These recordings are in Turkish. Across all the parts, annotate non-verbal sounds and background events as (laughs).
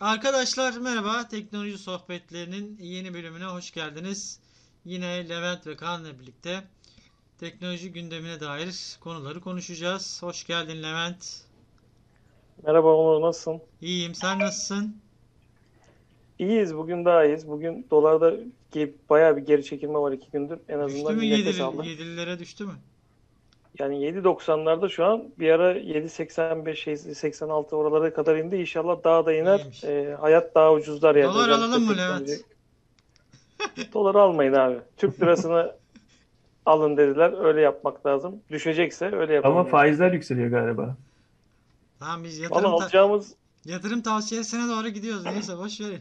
Arkadaşlar merhaba. Teknoloji sohbetlerinin yeni bölümüne hoş geldiniz. Yine Levent ve Kaan'la birlikte teknoloji gündemine dair konuları konuşacağız. Hoş geldin Levent. Merhaba Onur nasılsın? İyiyim. Sen nasılsın? İyiyiz bugün daha iyiyiz. Bugün dolarda bayağı bir geri çekilme var iki gündür. En Düştü azından mü? nefes Yedili, aldık. yedililere düştü mü? Yani 7.90'larda şu an bir ara 7.85 86 oralara kadar indi. İnşallah daha da iner. İyiymiş. Ee, hayat daha ucuzlar yani. Dolar alalım mı. Levent? (laughs) Dolar almayın abi. Türk lirasını (laughs) alın dediler. Öyle yapmak lazım. Düşecekse öyle yapalım. Ama yani. faizler yükseliyor galiba. Tamam biz yatırım, ta- alacağımız yatırım tavsiyesine doğru gidiyoruz. Neyse boş verin.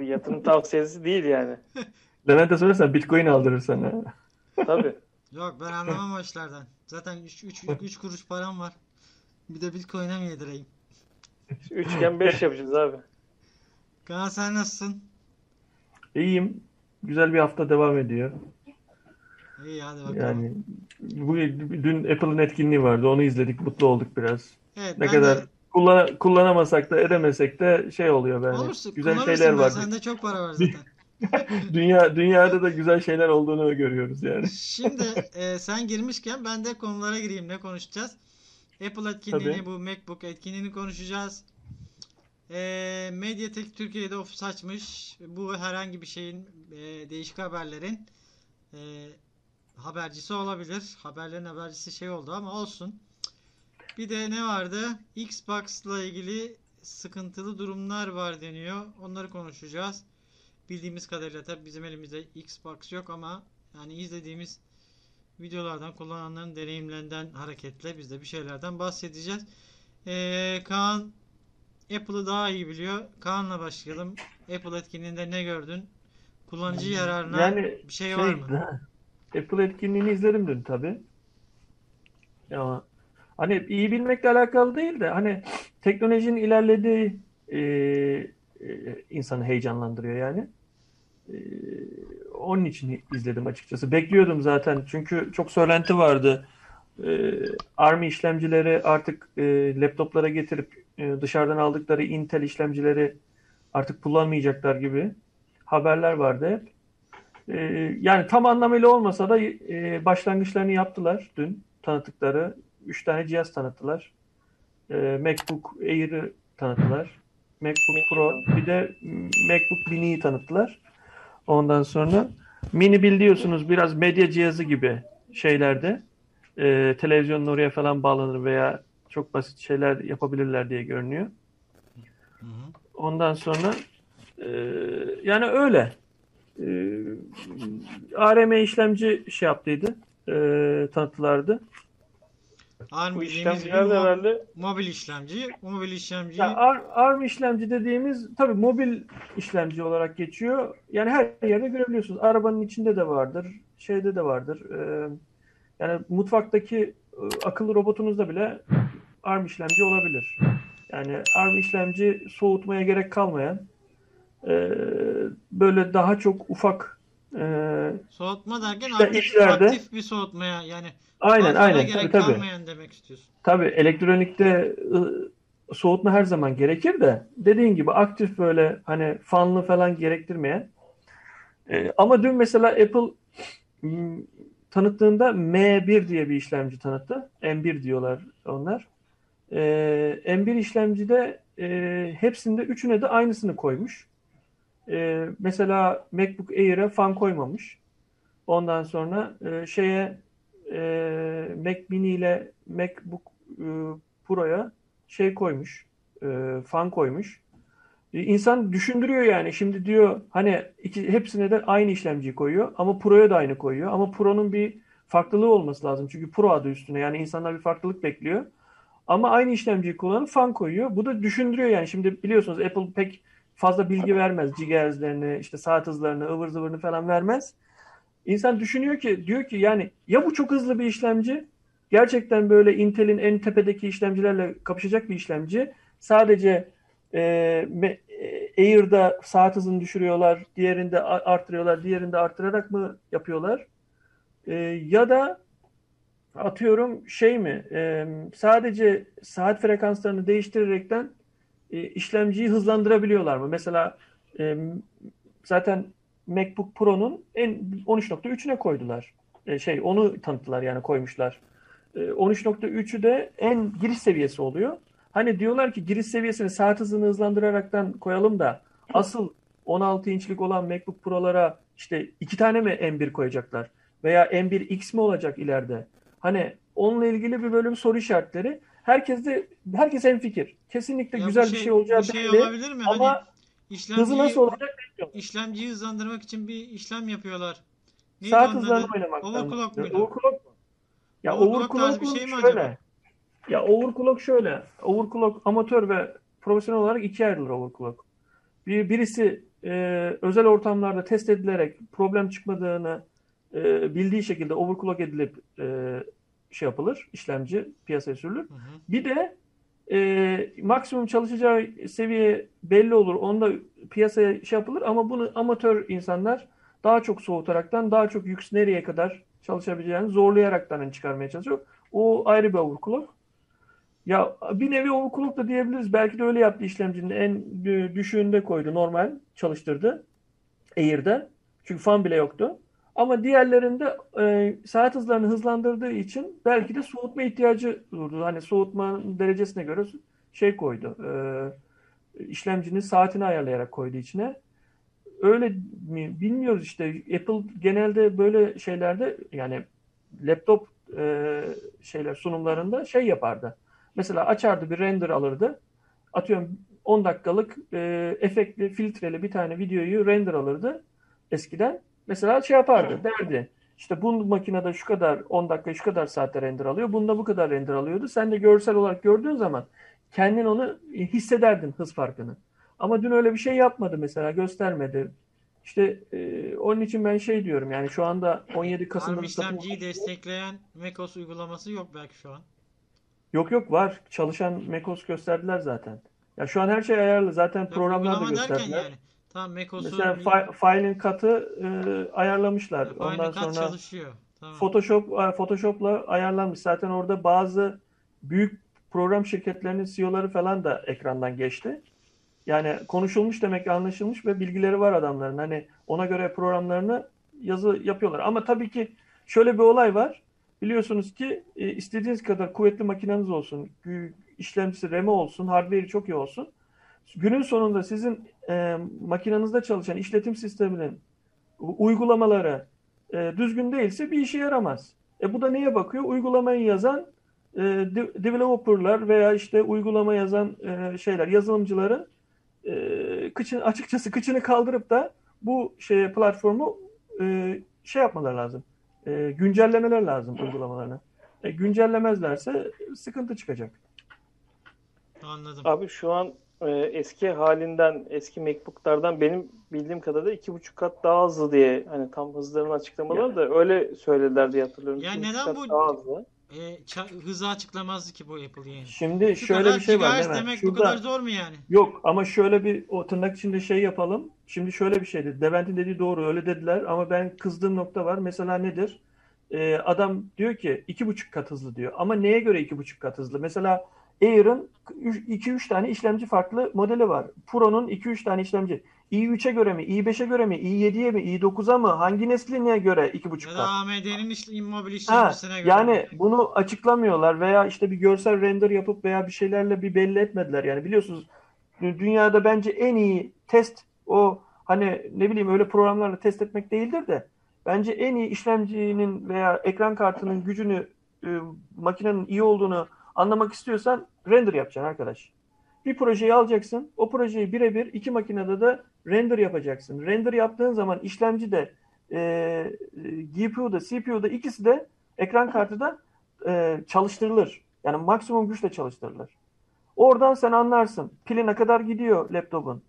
(laughs) yatırım tavsiyesi değil yani. Levent'e sorarsan Bitcoin aldırır sana. Tabii. Yok ben anlamam o işlerden. Zaten 3 3 3 kuruş param var. Bir de Bitcoin'e mi yedireyim? Üçgen 5 yapacağız abi. Kaan sen nasılsın? İyiyim. Güzel bir hafta devam ediyor. İyi hadi bakalım. Yani bu dün Apple'ın etkinliği vardı. Onu izledik. Mutlu olduk biraz. Evet Ne kadar de kullan kullanamasak da edemesek de şey oluyor yani. olursun. Güzel şeyler var. Sende çok para var zaten. (laughs) Dünya dünyada da güzel şeyler olduğunu görüyoruz yani. Şimdi (laughs) e, sen girmişken ben de konulara gireyim. Ne konuşacağız? Apple etkinliğini, Tabii. bu MacBook etkinliğini konuşacağız. E, Mediatek Türkiye'de ofis açmış. Bu herhangi bir şeyin, e, değişik haberlerin e, habercisi olabilir. Haberlerin habercisi şey oldu ama olsun. Bir de ne vardı? Xbox'la ilgili sıkıntılı durumlar var deniyor. Onları konuşacağız. Bildiğimiz kadarıyla tabii bizim elimizde Xbox yok ama yani izlediğimiz videolardan kullananların deneyimlerinden hareketle biz de bir şeylerden bahsedeceğiz. Ee, Kaan Apple'ı daha iyi biliyor. Kaan'la başlayalım. Apple etkinliğinde ne gördün? Kullanıcı yararına Yani bir şey var mı? Apple etkinliğini izledim dün tabii. Ya hani iyi bilmekle alakalı değil de hani teknolojinin ilerlediği e, e, insanı heyecanlandırıyor yani. E, onun için izledim açıkçası. Bekliyordum zaten çünkü çok söylenti vardı. E, Army işlemcileri artık e, laptoplara getirip e, dışarıdan aldıkları Intel işlemcileri artık kullanmayacaklar gibi haberler vardı. Ee, yani tam anlamıyla olmasa da e, başlangıçlarını yaptılar dün tanıttıkları. Üç tane cihaz tanıttılar. Ee, MacBook Air'ı tanıttılar. MacBook Pro bir de MacBook Mini'yi tanıttılar. Ondan sonra Mini biliyorsunuz biraz medya cihazı gibi şeylerde. Ee, televizyonun oraya falan bağlanır veya çok basit şeyler yapabilirler diye görünüyor. Hı hı. Ondan sonra e, yani öyle. E, ARM işlemci şey yaptıydı. E, tanıttılardı. ARM Bu işlemciler gibi de mo- herhalde mobil işlemci. Mobil işlemci Ya ARM, işlemci dediğimiz tabii mobil işlemci olarak geçiyor. Yani her yerde görebiliyorsunuz. Arabanın içinde de vardır. Şeyde de vardır. E, yani mutfaktaki e, akıllı robotunuzda bile ARM işlemci olabilir. Yani ARM işlemci soğutmaya gerek kalmayan e, böyle daha çok ufak e, soğutma derken İşte aktif, işlerde- aktif bir soğutmaya yani aynen aynen gerek tabii tabii. demek istiyorsun. Tabii elektronikte ı, soğutma her zaman gerekir de dediğin gibi aktif böyle hani fanlı falan gerektirmeyen. E, ama dün mesela Apple tanıttığında M1 diye bir işlemci tanıttı. M1 diyorlar onlar. E, M1 işlemcide e, hepsinde üçüne de aynısını koymuş. E, mesela MacBook Air'e fan koymamış. Ondan sonra e, şeye e, Mac Mini ile MacBook e, Pro'ya şey koymuş, e, fan koymuş. E, İnsan düşündürüyor yani. Şimdi diyor hani iki, hepsine de aynı işlemciyi koyuyor ama Pro'ya da aynı koyuyor. Ama Pro'nun bir farklılığı olması lazım. Çünkü Pro adı üstüne. Yani insanlar bir farklılık bekliyor. Ama aynı işlemciyi kullanıp fan koyuyor. Bu da düşündürüyor yani. Şimdi biliyorsunuz Apple pek fazla bilgi vermez. GHz'lerini, işte saat hızlarını, ıvır zıvırını falan vermez. İnsan düşünüyor ki diyor ki yani ya bu çok hızlı bir işlemci gerçekten böyle Intel'in en tepedeki işlemcilerle kapışacak bir işlemci. Sadece e, e, Air'da saat hızını düşürüyorlar, diğerinde arttırıyorlar, diğerinde arttırarak mı yapıyorlar? E, ya da atıyorum şey mi e, sadece saat frekanslarını değiştirerekten e, işlemciyi hızlandırabiliyorlar mı? Mesela e, zaten MacBook Pro'nun en 13.3'üne koydular. E, şey onu tanıttılar yani koymuşlar. E, 13.3'ü de en giriş seviyesi oluyor. Hani diyorlar ki giriş seviyesini saat hızını hızlandıraraktan koyalım da asıl 16 inçlik olan MacBook Pro'lara işte iki tane mi M1 koyacaklar? Veya M1X mi olacak ileride? Hani onunla ilgili bir bölüm soru işaretleri. Herkes de herkes en fikir. Kesinlikle Ya güzel şey, bir şey olacağı bu şey belli. olabilir mi? Ama hani işlemciyi, Hızı nasıl olacak bilmiyorum. işlemciyi hızlandırmak için bir işlem yapıyorlar. Neydi Saat hızlarını adı? oynamaktan. Overclock muydu? Overclock mu? Ya Overclock overclock bir şey mi şöyle. acaba? Ya overclock şöyle. Overclock amatör ve profesyonel olarak ikiye ayrılır overclock. Bir, birisi e, özel ortamlarda test edilerek problem çıkmadığını e, bildiği şekilde overclock edilip e, şey yapılır. işlemci piyasaya sürülür. Hı hı. Bir de e, maksimum çalışacağı seviye belli olur. Onda piyasaya şey yapılır ama bunu amatör insanlar daha çok soğutaraktan daha çok yük nereye kadar çalışabileceğini zorlayaraktan hani çıkarmaya çalışıyor. O ayrı bir overclock. Ya bir nevi overclock da diyebiliriz. Belki de öyle yaptı işlemcinin en dü- düşüğünde koydu. Normal çalıştırdı. Air'de. Çünkü fan bile yoktu. Ama diğerlerinde e, saat hızlarını hızlandırdığı için belki de soğutma ihtiyacı durdu. Hani soğutma derecesine göre şey koydu. E, işlemcinin saatini ayarlayarak koydu içine. Öyle mi bilmiyoruz işte. Apple genelde böyle şeylerde yani laptop e, şeyler sunumlarında şey yapardı. Mesela açardı bir render alırdı. Atıyorum 10 dakikalık e, efektli, filtreli bir tane videoyu render alırdı eskiden. Mesela şey yapardı derdi. İşte bu makinede şu kadar 10 dakika şu kadar saatte render alıyor. Bunda bu kadar render alıyordu. Sen de görsel olarak gördüğün zaman kendin onu hissederdin hız farkını. Ama dün öyle bir şey yapmadı mesela göstermedi. İşte e, onun için ben şey diyorum yani şu anda 17 Kasım'da Arm işlemciyi destekleyen macOS uygulaması yok belki şu an. Yok yok var. Çalışan macOS gösterdiler zaten. Ya şu an her şey ayarlı. Zaten Yok, programlar da gösterdiler. yani. Tamam macOS'u Mesela fi- file'in katı e, ayarlamışlar. aynı Ondan kat sonra çalışıyor. Tamam. Photoshop e, Photoshop'la ayarlanmış. Zaten orada bazı büyük program şirketlerinin CEO'ları falan da ekrandan geçti. Yani konuşulmuş demek anlaşılmış ve bilgileri var adamların. Hani ona göre programlarını yazı yapıyorlar. Ama tabii ki şöyle bir olay var. Biliyorsunuz ki e, istediğiniz kadar kuvvetli makineniz olsun, işlemcisi RAM'i olsun, hardware'i çok iyi olsun. Günün sonunda sizin e, makinenizde çalışan işletim sisteminin uygulamaları e, düzgün değilse bir işe yaramaz. E bu da neye bakıyor? Uygulamayı yazan e, de- developerlar veya işte uygulama yazan e, şeyler, yazılımcıların e, kıçın, açıkçası kıçını kaldırıp da bu şeye platformu e, şey yapmaları lazım. E, güncellemeler lazım uygulamalarını. E, güncellemezlerse sıkıntı çıkacak. Anladım. Abi şu an e, eski halinden, eski MacBook'lardan benim bildiğim kadarıyla iki buçuk kat daha hızlı diye hani tam hızlarını açıklamaları da öyle söylediler diye hatırlıyorum. Ya İki neden bu- daha hızlı. E, hızı açıklamazdı ki bu Apple yani. Şimdi Şu şöyle bir şey var gigahertz değil mi? demek bu Şurada kadar zor mu yani? yok ama şöyle bir o tırnak içinde şey yapalım. Şimdi şöyle bir şeydi. Devent'in dediği doğru öyle dediler ama ben kızdığım nokta var. Mesela nedir? Ee, adam diyor ki iki buçuk kat hızlı diyor. Ama neye göre iki buçuk kat hızlı? Mesela Air'ın 2-3 tane işlemci farklı modeli var. Pro'nun 2-3 tane işlemci. i3'e göre mi, i5'e göre mi, i7'ye mi, i9'a mı? Hangi nesline göre iki buçuk Ya da? AMD'nin iş, mobil Ha, işlemcisine göre. yani bunu açıklamıyorlar veya işte bir görsel render yapıp veya bir şeylerle bir belli etmediler. Yani biliyorsunuz dü- dünyada bence en iyi test o hani ne bileyim öyle programlarla test etmek değildir de bence en iyi işlemcinin veya ekran kartının gücünü e, makinenin iyi olduğunu anlamak istiyorsan render yapacaksın arkadaş. Bir projeyi alacaksın. O projeyi birebir iki makinede de render yapacaksın. Render yaptığın zaman işlemci de e, GPU'da, CPU'da ikisi de ekran kartı da e, çalıştırılır. Yani maksimum güçle çalıştırılır. Oradan sen anlarsın. Pili ne kadar gidiyor laptopun.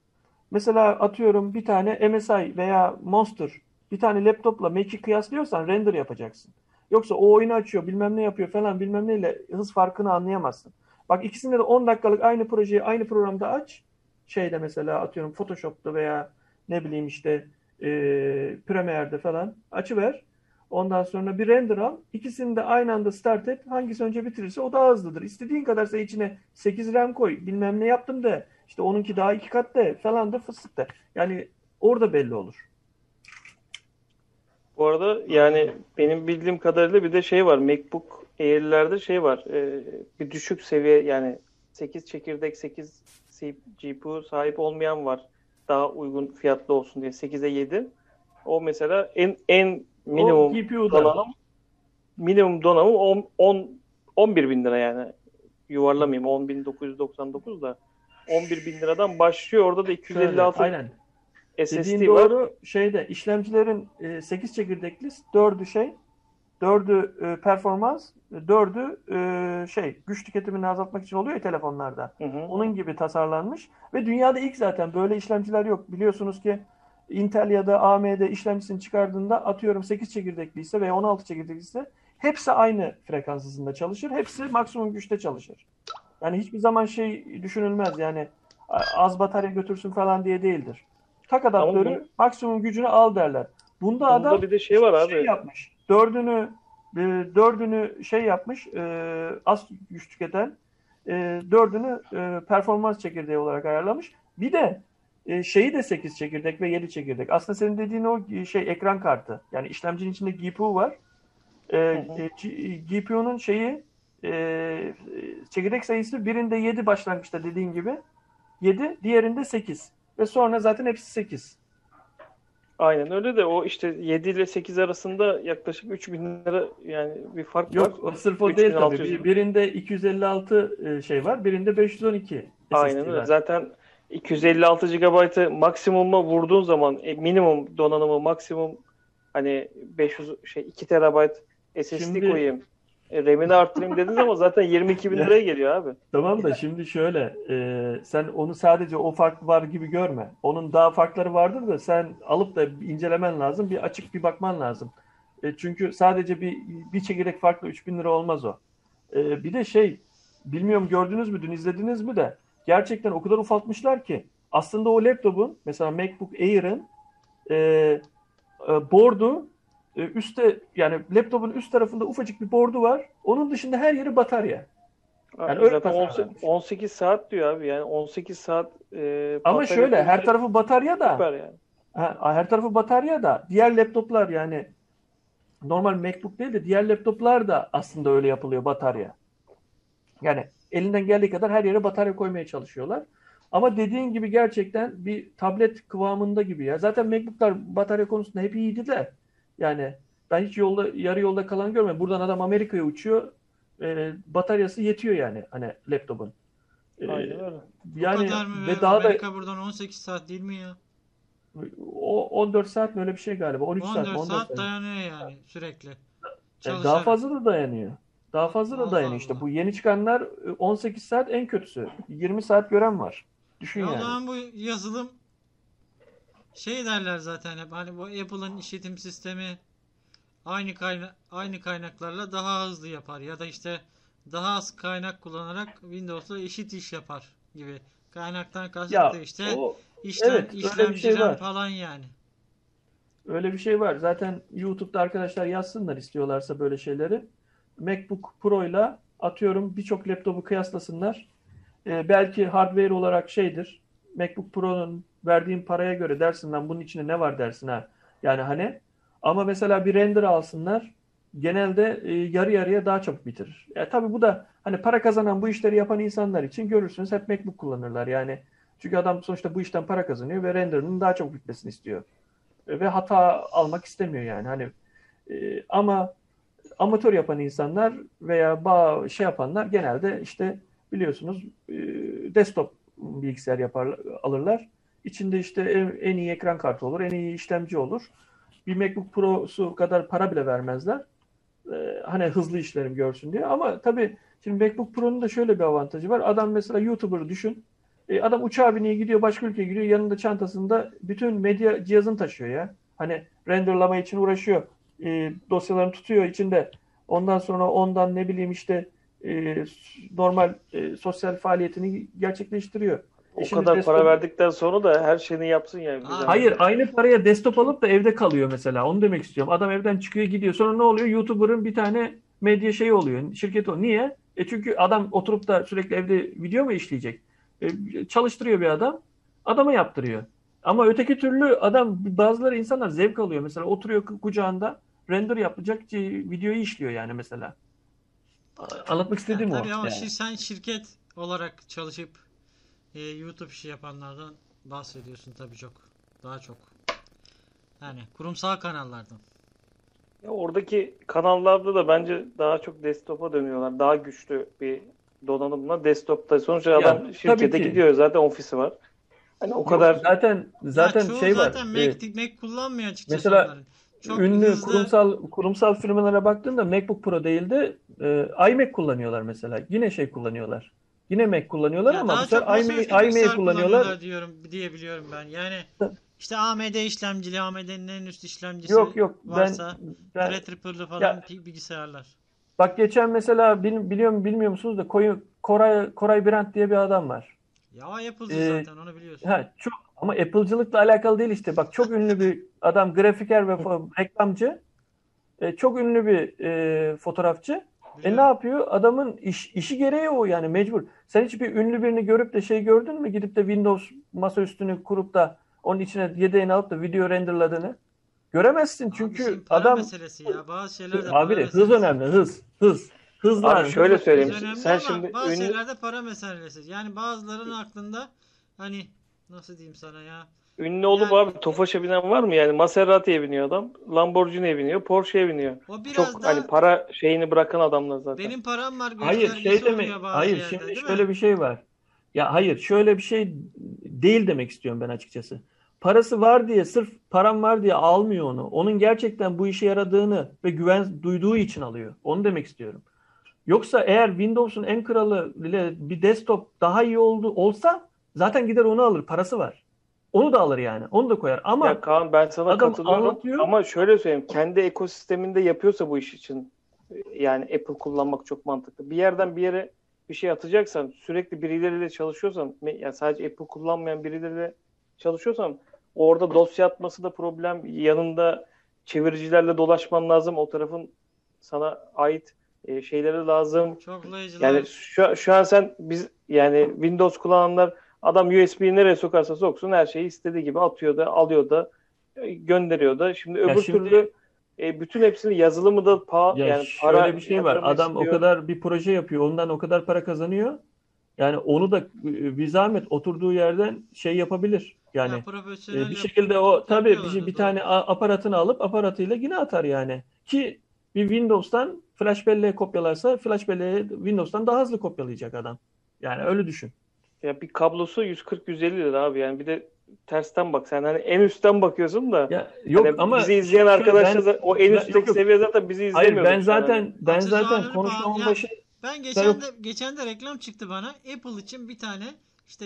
Mesela atıyorum bir tane MSI veya Monster bir tane laptopla Mac'i kıyaslıyorsan render yapacaksın. Yoksa o oyunu açıyor bilmem ne yapıyor falan bilmem neyle hız farkını anlayamazsın. Bak ikisinde de 10 dakikalık aynı projeyi aynı programda aç. Şeyde mesela atıyorum Photoshop'ta veya ne bileyim işte e, Premiere'de falan açıver. Ondan sonra bir render al. İkisini de aynı anda start et. Hangisi önce bitirirse o daha hızlıdır. İstediğin kadarsa içine 8 RAM koy. Bilmem ne yaptım da İşte onunki daha iki kat da falan da fıstık da. Yani orada belli olur. Bu arada yani benim bildiğim kadarıyla bir de şey var. MacBook Air'lerde şey var. e, bir düşük seviye yani 8 çekirdek 8 GPU sahip olmayan var. Daha uygun fiyatlı olsun diye 8'e 7. O mesela en en minimum donanım minimum donanım 10, 10 11 bin lira yani. Yuvarlamayayım 10.999 da 11 bin liradan başlıyor. Orada da Şöyle, 256 aynen. SSD Dediğin var. doğru şeyde işlemcilerin e, 8 çekirdekli 4'ü şey 4'ü e, performans 4'ü e, şey güç tüketimini azaltmak için oluyor ya telefonlarda. Hı hı. Onun gibi tasarlanmış ve dünyada ilk zaten böyle işlemciler yok. Biliyorsunuz ki Intel ya da AMD işlemcisini çıkardığında atıyorum 8 çekirdekliyse veya 16 çekirdekliyse hepsi aynı frekans hızında çalışır. Hepsi maksimum güçte çalışır. Yani hiçbir zaman şey düşünülmez yani az batarya götürsün falan diye değildir. Tak adaptörü bu- maksimum gücünü al derler. Bunda Bunda adam bir de şey var abi. şey yapmış. Dördünü e, dördünü şey yapmış e, az güç tüketen e, dördünü e, performans çekirdeği olarak ayarlamış. Bir de e, şeyi de 8 çekirdek ve 7 çekirdek. Aslında senin dediğin o şey ekran kartı. Yani işlemcinin içinde GPU var. E, e, GPU'nun şeyi e, çekirdek sayısı birinde 7 başlangıçta dediğin gibi 7, diğerinde 8. Ve sonra zaten hepsi 8. Aynen öyle de o işte 7 ile 8 arasında yaklaşık 3000 lira yani bir fark var. Yok sırf o değil tabii. 3600 Bir- Birinde 256 e, şey var, birinde 512 SSD Aynen öyle. var. Zaten 256 GB'ı maksimuma vurduğun zaman e, minimum donanımı maksimum hani 500 şey 2 TB SSD Şimdi- koyayım. E, RAM'ini arttırayım dediğin zaman zaten 22 bin Ya. liraya geliyor abi. Tamam da şimdi şöyle, e, sen onu sadece o fark var gibi görme. Onun daha farkları vardır da sen alıp da incelemen lazım, bir açık bir bakman lazım. E, çünkü sadece bir bir çekirdek farklı 3000 lira olmaz o. E, bir de şey, bilmiyorum gördünüz mü, dün izlediniz mi de gerçekten o kadar ufaltmışlar ki aslında o laptopun mesela MacBook Air'ın e, e, board'u e, üstte yani laptopun üst tarafında ufacık bir board'u var. Onun dışında her yeri batarya. Yani öyle zaten tasarlanmış. 18 saat diyor abi yani 18 saat e, Ama şöyle her tarafı batarya da süper yani. ha, her tarafı batarya da diğer laptoplar yani normal MacBook değil de diğer laptoplar da aslında öyle yapılıyor batarya. Yani elinden geldiği kadar her yere batarya koymaya çalışıyorlar. Ama dediğin gibi gerçekten bir tablet kıvamında gibi ya. Zaten MacBook'lar batarya konusunda hep iyiydi de yani ben hiç yolda yarı yolda kalan görmedim. Buradan adam Amerika'ya uçuyor. e, bataryası yetiyor yani hani laptopun. E, Aynen öyle. yani Bu kadar mı ve daha da Amerika buradan 18 saat değil mi ya? o 14 saat mi öyle bir şey galiba. 13 saat 14 mi? 14 saat saat. dayanıyor yani sürekli. E, Çalışarak. Daha fazla da dayanıyor. Daha fazla da Allah dayanıyor işte. Bu yeni çıkanlar e, 18 saat en kötüsü. 20 saat gören var. Düşün Ya o yani. zaman bu yazılım şey derler zaten hep hani bu Apple'ın işletim sistemi aynı kayna aynı kaynaklarla daha hızlı yapar ya da işte daha az kaynak kullanarak Windows'la eşit iş yapar gibi. Kaynaktan kasıt da işte o işlem, evet, şey işlemciden var. falan yani. öyle bir şey var. Zaten YouTube'da arkadaşlar yazsınlar istiyorlarsa böyle şeyleri. MacBook Pro ile atıyorum birçok laptopu kıyaslasınlar. E, belki hardware olarak şeydir. MacBook Pro'nun verdiğin paraya göre dersin lan bunun içinde ne var dersin ha. Yani hani ama mesela bir render alsınlar genelde e, yarı yarıya daha çabuk bitirir. Ya tabii bu da hani para kazanan bu işleri yapan insanlar için görürsünüz hep MacBook kullanırlar yani. Çünkü adam sonuçta bu işten para kazanıyor ve renderının daha çabuk bitmesini istiyor. E, ve hata almak istemiyor yani. Hani e, ama amatör yapan insanlar veya bağ şey yapanlar genelde işte biliyorsunuz e, desktop bilgisayar yapar alırlar. İçinde işte en, en iyi ekran kartı olur, en iyi işlemci olur. Bir MacBook Pro'su kadar para bile vermezler. E, hani hızlı işlerim görsün diye. Ama tabii şimdi MacBook Pro'nun da şöyle bir avantajı var. Adam mesela YouTuber düşün. E, adam uçağa biniyor gidiyor başka ülkeye gidiyor. Yanında çantasında bütün medya cihazını taşıyor ya. Hani renderlama için uğraşıyor. E, dosyalarını tutuyor içinde. Ondan sonra ondan ne bileyim işte e, normal e, sosyal faaliyetini gerçekleştiriyor. O E şimdi kadar desktop- para verdikten sonra da her şeyini yapsın yani. Aa. Hayır aynı paraya desktop alıp da evde kalıyor mesela. Onu demek istiyorum. Adam evden çıkıyor gidiyor. Sonra ne oluyor? YouTuber'ın bir tane medya şeyi oluyor. Şirketi o. Niye? E çünkü adam oturup da sürekli evde video mu işleyecek? E, çalıştırıyor bir adam. Adama yaptırıyor. Ama öteki türlü adam bazıları insanlar zevk alıyor. Mesela oturuyor ku- kucağında render yapacak videoyu işliyor yani mesela. Anlatmak istediğim Yani o. tabii ama yani. sen şirket olarak çalışıp e, YouTube işi yapanlardan bahsediyorsun tabii çok. Daha çok. Yani kurumsal kanallardan. Ya oradaki kanallarda da bence daha çok desktop'a dönüyorlar. Daha güçlü bir donanımla desktop'ta. Sonuçta Ya, adam şirkete ki. gidiyor zaten ofisi var. Hani o Yok, kadar zaten zaten Ya çoğu şey var. zaten e, Mac, Mac kullanmıyor açıkçası mesela. Çok ünlü hızlı- kurumsal kurumsal firmalara baktığında MacBook Pro değil de e, iMac kullanıyorlar mesela. Yine şey kullanıyorlar. Yine Mac kullanıyorlar Ya ama bu sefer çok masaüstü iMac, iMac bilgisayar kullanıyorlar. diyorum diye biliyorum ben. Yani (laughs) işte AMD işlemcili, AMD'nin en üst işlemcisi Yok yok ben, varsa ben Threadripper'lı falan Ya- bilgisayarlar. bak geçen mesela bil- biliyor mu bilmiyor musunuz da Koy- Koray Koray Brandt diye bir adam var. Ya Apple'cı Ee, zaten onu biliyorsun. Ha, çok ama Apple'cılıkla alakalı değil işte. Bak çok ünlü bir adam, grafiker ve reklamcı. E, çok ünlü bir e, fotoğrafçı. E ne yapıyor? Adamın iş, işi gereği o yani mecbur. Sen hiç bir ünlü birini görüp de şey gördün mü? Gidip de Windows masaüstünü kurup da onun içine yedeğini alıp da video renderladığını. Göremezsin Abi çünkü para adam meselesi ya. Bazı şeyler de abi hız meselesi. önemli, hız, hız. Hızla Abi şöyle Hız söyleyeyim. önemli Sen ama şimdi bazı ünlü şeylerde para meselesi. Yani bazılarının aklında hani nasıl diyeyim sana ya. Ünlü olup Yani- abi Tofaş'a binen var mı yani? Maserati'ye biniyor adam. Lamborghini'ye biniyor. Porsche'ye biniyor. O biraz Çok da hani para şeyini bırakan adamlar zaten. benim param var Hayır şey demek hayır yerde, şimdi şöyle bir şey var. Ya hayır şöyle bir şey değil demek istiyorum ben açıkçası. Parası var diye sırf param var diye almıyor onu. Onun gerçekten bu işe yaradığını ve güven duyduğu için alıyor. Onu demek istiyorum. Yoksa eğer Windows'un en kralı ile bir desktop daha iyi oldu olsa zaten gider onu alır. Parası var. Onu da alır yani. Onu da koyar. Ama Ya Kaan ben sana adam katılıyorum anlatıyor. ama şöyle söyleyeyim kendi ekosisteminde yapıyorsa bu iş için yani Apple kullanmak çok mantıklı. Bir yerden bir yere bir şey atacaksan sürekli birileriyle çalışıyorsan yani sadece Apple kullanmayan birileriyle çalışıyorsan orada dosya atması da problem. Yanında çeviricilerle dolaşman lazım. O tarafın sana ait e, şeyleri lazım. Çoklayıcılar. Yani şu, şu an sen biz yani Windows kullananlar adam USB'yi nereye sokarsa soksun her şeyi istediği gibi atıyor da alıyor da gönderiyor da. Şimdi öbür şimdi- türlü e, bütün hepsini yazılımı da pa Ya yani şöyle para bir şey var. Adam o istiyor. kadar bir proje yapıyor. Ondan o kadar para kazanıyor. Yani onu da e, bir zahmet oturduğu yerden şey yapabilir. Yani Ya e, bir şekilde o tabii bir, şey- bir tane aparatını alıp aparatıyla yine atar yani. Ki bir Windows'tan flash belleğe kopyalarsa flash belleğe Windows'tan daha hızlı kopyalayacak adam. Yani öyle düşün. Ya bir kablosu 140-150 lira abi yani bir de tersten bak sen hani en üstten bakıyorsun da Ya yok hani ama bizi izleyen arkadaşlar ben- o en üstteki yok, yok. seviye zaten bizi hayır izlemiyor. ben zaten ben zaten konuşmamın başı Ben geçen yok. de geçen de reklam çıktı bana. Apple için bir tane işte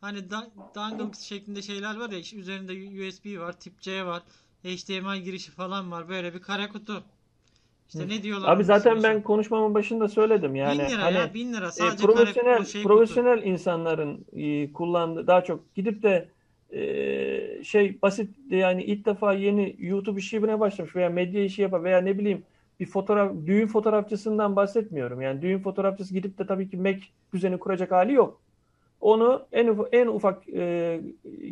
hani da- dongle şeklinde şeyler var ya işte üzerinde USB var, tip C var, HDMI girişi falan var. Böyle bir kara kutu. İşte ne diyorlar? Abi zaten ben konuşmamın başında söyledim yani. 1000 lira hani ya 1000 lira e, sadece kare profesyonel şey kutu. profesyonel insanların e, kullandığı daha çok gidip de e, şey basit yani ilk defa yeni YouTube işi yapmaya başlamış veya medya işi yapar veya ne bileyim bir fotoğraf düğün fotoğrafçısından bahsetmiyorum. Yani düğün fotoğrafçısı gidip de tabii ki Mac düzeni kuracak hali yok. Onu en ufak, en ufak e,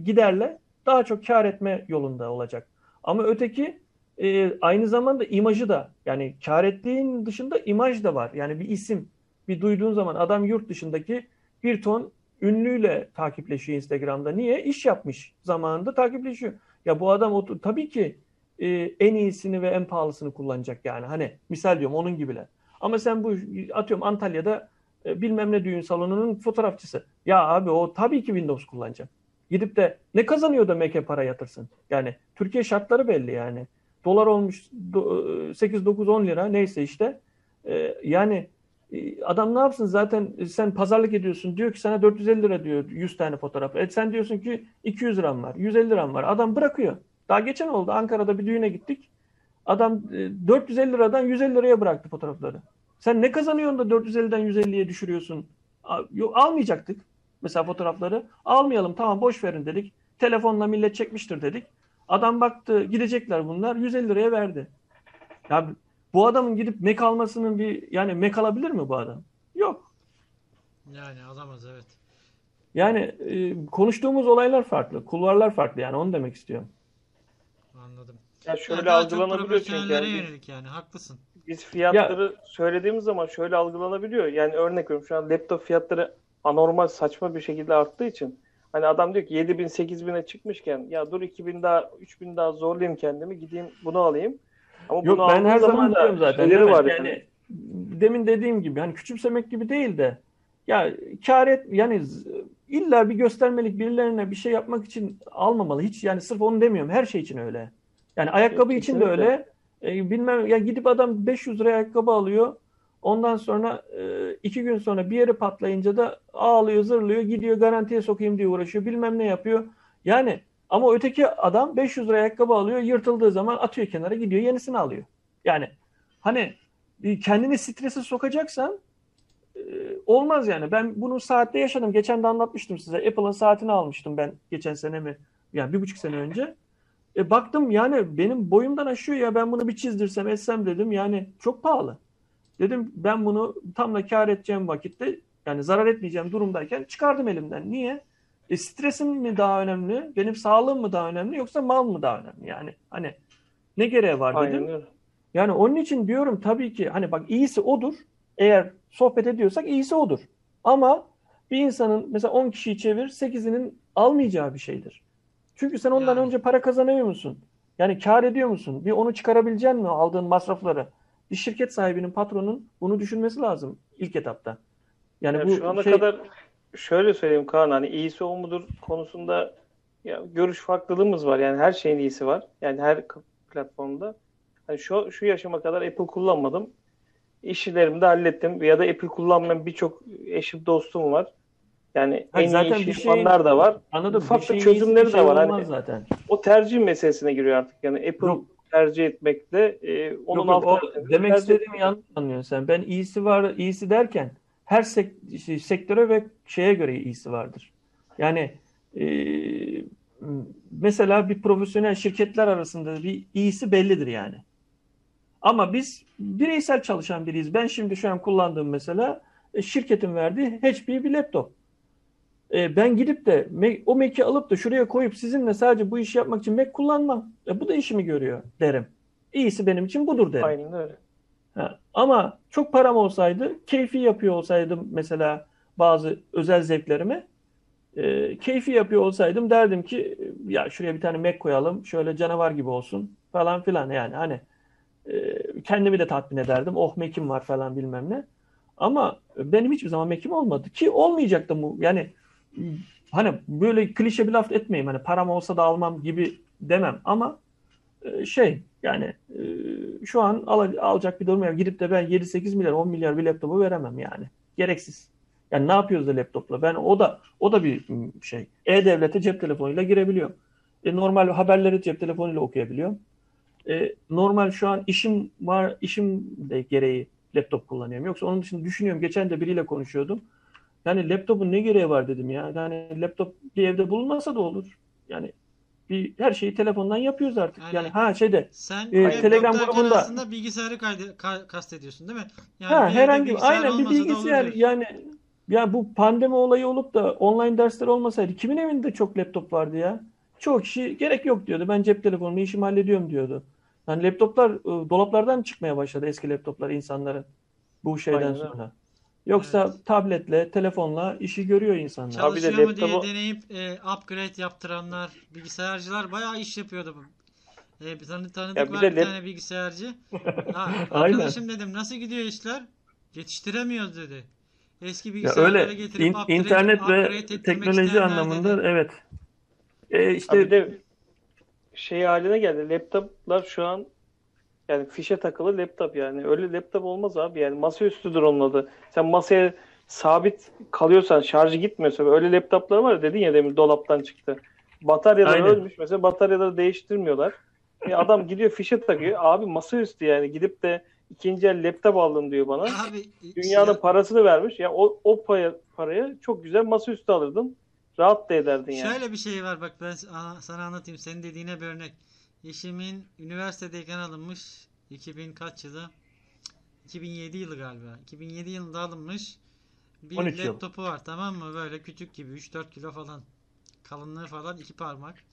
giderle daha çok kar etme yolunda olacak. Ama öteki e, aynı zamanda imajı da yani kar ettiğin dışında imaj da var. Yani bir isim bir duyduğun zaman adam yurt dışındaki bir ton ünlüyle takipleşiyor Instagram'da. Niye? İş yapmış zamanında takipleşiyor. Ya bu adam otur, tabii ki e, en iyisini ve en pahalısını kullanacak yani. Hani misal diyorum onun gibiler. Ama sen bu atıyorum Antalya'da e, bilmem ne düğün salonunun fotoğrafçısı. Ya abi o tabii ki Windows kullanacak. Gidip de ne kazanıyor da Mac'e para yatırsın? Yani Türkiye şartları belli yani. Dolar olmuş do- 8 9 10 lira neyse işte. E, yani e, adam ne yapsın zaten e, sen pazarlık ediyorsun. Diyor ki sana 450 lira diyor 100 tane fotoğraf. E sen diyorsun ki 200 liram var, 150 liram var. Adam bırakıyor. Daha geçen oldu Ankara'da bir düğüne gittik. Adam e, 450 liradan 150 liraya bıraktı fotoğrafları. Sen ne kazanıyorsun da 450'den 150'ye düşürüyorsun? Almayacaktık mesela fotoğrafları. Almayalım tamam boş verin dedik. Telefonla millet çekmiştir dedik. Adam baktı gidecekler bunlar 150 liraya verdi. Ya bu adamın gidip Mac almasının bir yani Mac alabilir mi bu adam? Yok. Yani alamaz evet. Yani e, konuştuğumuz olaylar farklı, kulvarlar farklı yani onu demek istiyorum. Anladım. Ya Ya şöyle çok algılanabiliyor çünkü yani yönelik yani haklısın. biz fiyatları söylediğimiz zaman şöyle algılanabiliyor. Yani örnek veriyorum şu an laptop fiyatları anormal saçma bir şekilde arttığı için hani adam diyor ki 7000 8000'e çıkmışken ya dur 2000 daha 3000 daha zorlayayım kendimi gideyim bunu alayım. Ama Yok bunu ben her zaman diyorum zaten. mi? var yani. yani. demin dediğim gibi hani küçümsemek gibi değil de ya kar et yani illa bir göstermelik birilerine bir şey yapmak için almamalı. Hiç yani sırf onu demiyorum. Her şey için öyle. Yani ayakkabı Yok, için de öyle. E, bilmem ya gidip adam 500 liraya ayakkabı alıyor. Ondan sonra e, iki gün sonra bir yeri patlayınca da ağlıyor, zırlıyor, gidiyor garantiye sokayım diye uğraşıyor. Bilmem ne yapıyor. Yani ama öteki adam 500 liraya ayakkabı alıyor, yırtıldığı zaman atıyor kenara, gidiyor yenisini alıyor. Yani hani kendini strese sokacaksan e, olmaz yani. Ben bunu saatte yaşadım. Geçen de anlatmıştım size. Apple'ın saatini almıştım ben geçen sene mi? Yani bir buçuk sene önce. E baktım yani benim boyumdan aşıyor ya ben bunu bir çizdirsem etsem dedim yani çok pahalı. Dedim ben bunu tam da kar edeceğim vakitte yani zarar etmeyeceğim durumdayken çıkardım elimden. Niye? E, stresim mi daha önemli? Benim sağlığım mı daha önemli? Yoksa mal mı daha önemli? Yani hani ne gereği var dedim. Aynen. Yani onun için diyorum tabii ki hani bak iyisi odur. Eğer sohbet ediyorsak iyisi odur. Ama bir insanın mesela 10 kişiyi çevir 8'inin almayacağı bir şeydir. Çünkü sen ondan Yani. önce para kazanıyor musun? Yani kar ediyor musun? Bir onu çıkarabilecek mi aldığın masrafları? Bir şirket sahibinin, patronun bunu düşünmesi lazım ilk etapta. Yani Ya bu şu ana şey kadar şöyle söyleyeyim Kaan hani iyisi o mudur konusunda ya görüş farklılığımız var. Yani her şeyin iyisi var. Yani her platformda. Hani şu şu yaşıma kadar Apple kullanmadım. İşlerimi de hallettim. Ya da Apple kullanmayan birçok eşim dostum var. Yani Hayır, en iyi zaten iş bir şeyin- yapanlar da var. anladım. Ufak Bir da çözümleri şey de var. Hani olmaz zaten. o tercih meselesine giriyor artık. Yani Apple Yok. Tercih etmekle e, onun Yok, yok, o demek tercih istediğimi yanlış anlıyorsun sen. Ben iyisi var, iyisi derken her sek- şey, sektöre ve şeye göre iyisi vardır. Yani e, mesela bir profesyonel şirketler arasında bir iyisi bellidir yani. Ama biz bireysel çalışan biriyiz. Ben şimdi şu an kullandığım mesela e, şirketin verdiği HP bir laptop. E, ben gidip de Mac- o Mac'i alıp da şuraya koyup sizinle sadece bu işi yapmak için Mac kullanmam. E, bu da işimi görüyor derim. İyisi benim için budur derim. Aynen öyle. Ha, ama çok param olsaydı, keyfi yapıyor olsaydım mesela bazı özel zevklerimi, e, keyfi yapıyor olsaydım derdim ki ya şuraya bir tane Mac koyalım, şöyle canavar gibi olsun falan filan yani hani e, kendimi de tatmin ederdim. Oh Mac'im var falan bilmem ne. Ama benim hiçbir zaman Mac'im olmadı ki olmayacak da bu. Yani hani böyle klişe bir laf etmeyeyim hani param olsa da almam gibi demem ama e, şey yani e, şu an al, alacak bir durum yok. Gidip de ben 7-8 milyar 10 milyar bir laptopu veremem yani. Gereksiz. Yani ne yapıyoruz da laptopla? Ben o da o da bir şey. E-Devlet'e cep telefonuyla girebiliyorum. E, normal haberleri cep telefonuyla okuyabiliyorum. E, normal şu an işim var, işim de gereği laptop kullanıyorum. Yoksa onun dışında düşünüyorum. Geçen de biriyle konuşuyordum. Yani laptopun ne gereği var dedim ya. Yani laptop bir evde bulunmasa da olur. Yani bir her şeyi telefondan yapıyoruz artık. Yani- Yani ha şeyde Sen laptop Telegram grubunda- aslında bilgisayarı kaydı, ka- kastediyorsun değil mi? Yani ha bir herhangi aynen bir bilgisayar yani ya bu pandemi olayı olup da online dersler olmasaydı kimin evinde çok laptop vardı ya? Çoğu kişi gerek yok diyordu. Ben cep telefonumla işimi hallediyorum diyordu. Yani laptoplar e, dolaplardan çıkmaya başladı eski laptoplar insanların bu şeyden Aynen sonra. Yoksa tabletle, telefonla işi görüyor insanlar. Çal- Abi de Çalışıyor mu diye laptopu- deneyip e, upgrade yaptıranlar, bilgisayarcılar bayağı iş yapıyordu. E, bir tanı tanıdık Ya bir var de bir lap- tane bilgisayarcı. (laughs) Ha, arkadaşım dedim nasıl gidiyor işler? Yetiştiremiyoruz dedi. Eski Ya bilgisayarları öyle getirip in- upgrade, internet upgrade ve teknoloji anlamında dedi. evet. E, işte bir de şey haline geldi. Laptoplar şu an yani fişe takılı laptop yani. Öyle laptop olmaz abi. Yani masaüstüdür onun adı. Sen masaya sabit kalıyorsan, şarjı gitmiyorsa öyle laptoplar var ya dedin ya demin dolaptan çıktı. Bataryaları Aynen. ölmüş. Mesela bataryaları değiştirmiyorlar. E adam gidiyor fişe takıyor. Abi masaüstü yani gidip de ikinci el laptop aldım diyor bana. Abi Dünyanın ya- parasını vermiş. Ya o o paya, paraya çok güzel masaüstü alırdın. Rahat da ederdin yani. Şöyle bir şey var bak ben sana anlatayım. Senin dediğine bir örnek. Eşimin üniversitedeyken alınmış 2000 kaç yılı? 2007 yılı galiba. 2007 yılında alınmış. Bir 13 yıl. laptopu var tamam mı? Böyle küçük gibi 3-4 kilo falan. Kalınlığı falan iki parmak.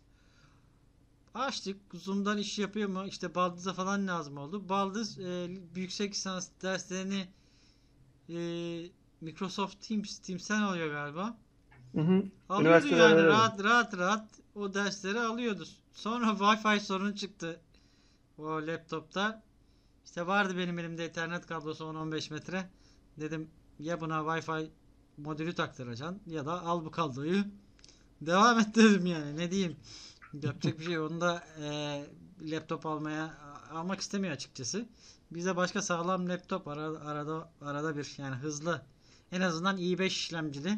Açtık. Zoom'dan iş yapıyor mu? İşte Baldız'a falan lazım oldu. Baldız e, yüksek lisans derslerini e, Microsoft Teams Teams'ten alıyor galiba. Hı hı. Alıyordu yani rahat rahat rahat o dersleri alıyordu. Sonra Wi-Fi sorunu çıktı o laptopta. İşte vardı benim elimde Ethernet kablosu 10-15 metre. Dedim ya buna Wi-Fi modülü taktıracaksın ya da al bu kabloyu. Devam et dedim yani ne diyeyim. Yapacak bir şey yok. Onu da e, laptop almaya almak istemiyor açıkçası. Bize başka sağlam laptop arada arada arada bir yani hızlı en azından i5 işlemcili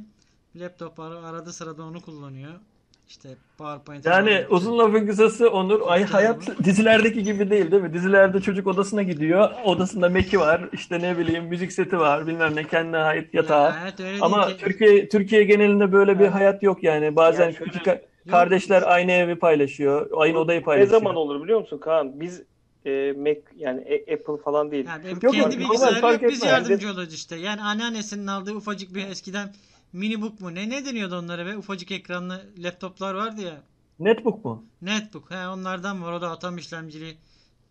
laptop ar- arada sırada onu kullanıyor. İşte PowerPoint Yani uzun lafın kısası Onur, ay hayat dizilerdeki gibi değil değil mi? Dizilerde çocuk odasına gidiyor, odasında Mac'i var, işte ne bileyim müzik seti var, bilmem ne kendine ait yatağı. öyle Ama değil ki. Türkiye Türkiye genelinde böyle bir Evet. hayat yok yani. Bazen Yani şöyle- küçük kardeşler aynı evi paylaşıyor, aynı odayı Ne paylaşıyor. zaman olur biliyor musun Kaan? Biz e, Mac yani Apple falan değil. Yani Yok, kendi bilgisayarı yok biz yardımcı olacağız işte. Yani anneannesinin aldığı ufacık bir eskiden minibook mu ne ne deniyordu onlara be? Ufacık ekranlı laptoplar vardı ya. Netbook mu? Netbook. He onlardan var. O da atom işlemcili.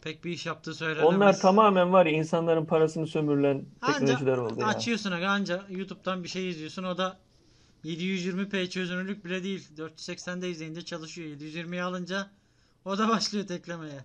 Pek bir iş yaptığı söylenemez. Onlar tamamen var ya insanların parasını sömürülen Anca teknolojiler oldu ya. açıyorsun anca YouTube'dan bir şey izliyorsun. O da 720p çözünürlük bile değil. 480'de izleyince çalışıyor. 720'yi alınca o da başlıyor teklemeye.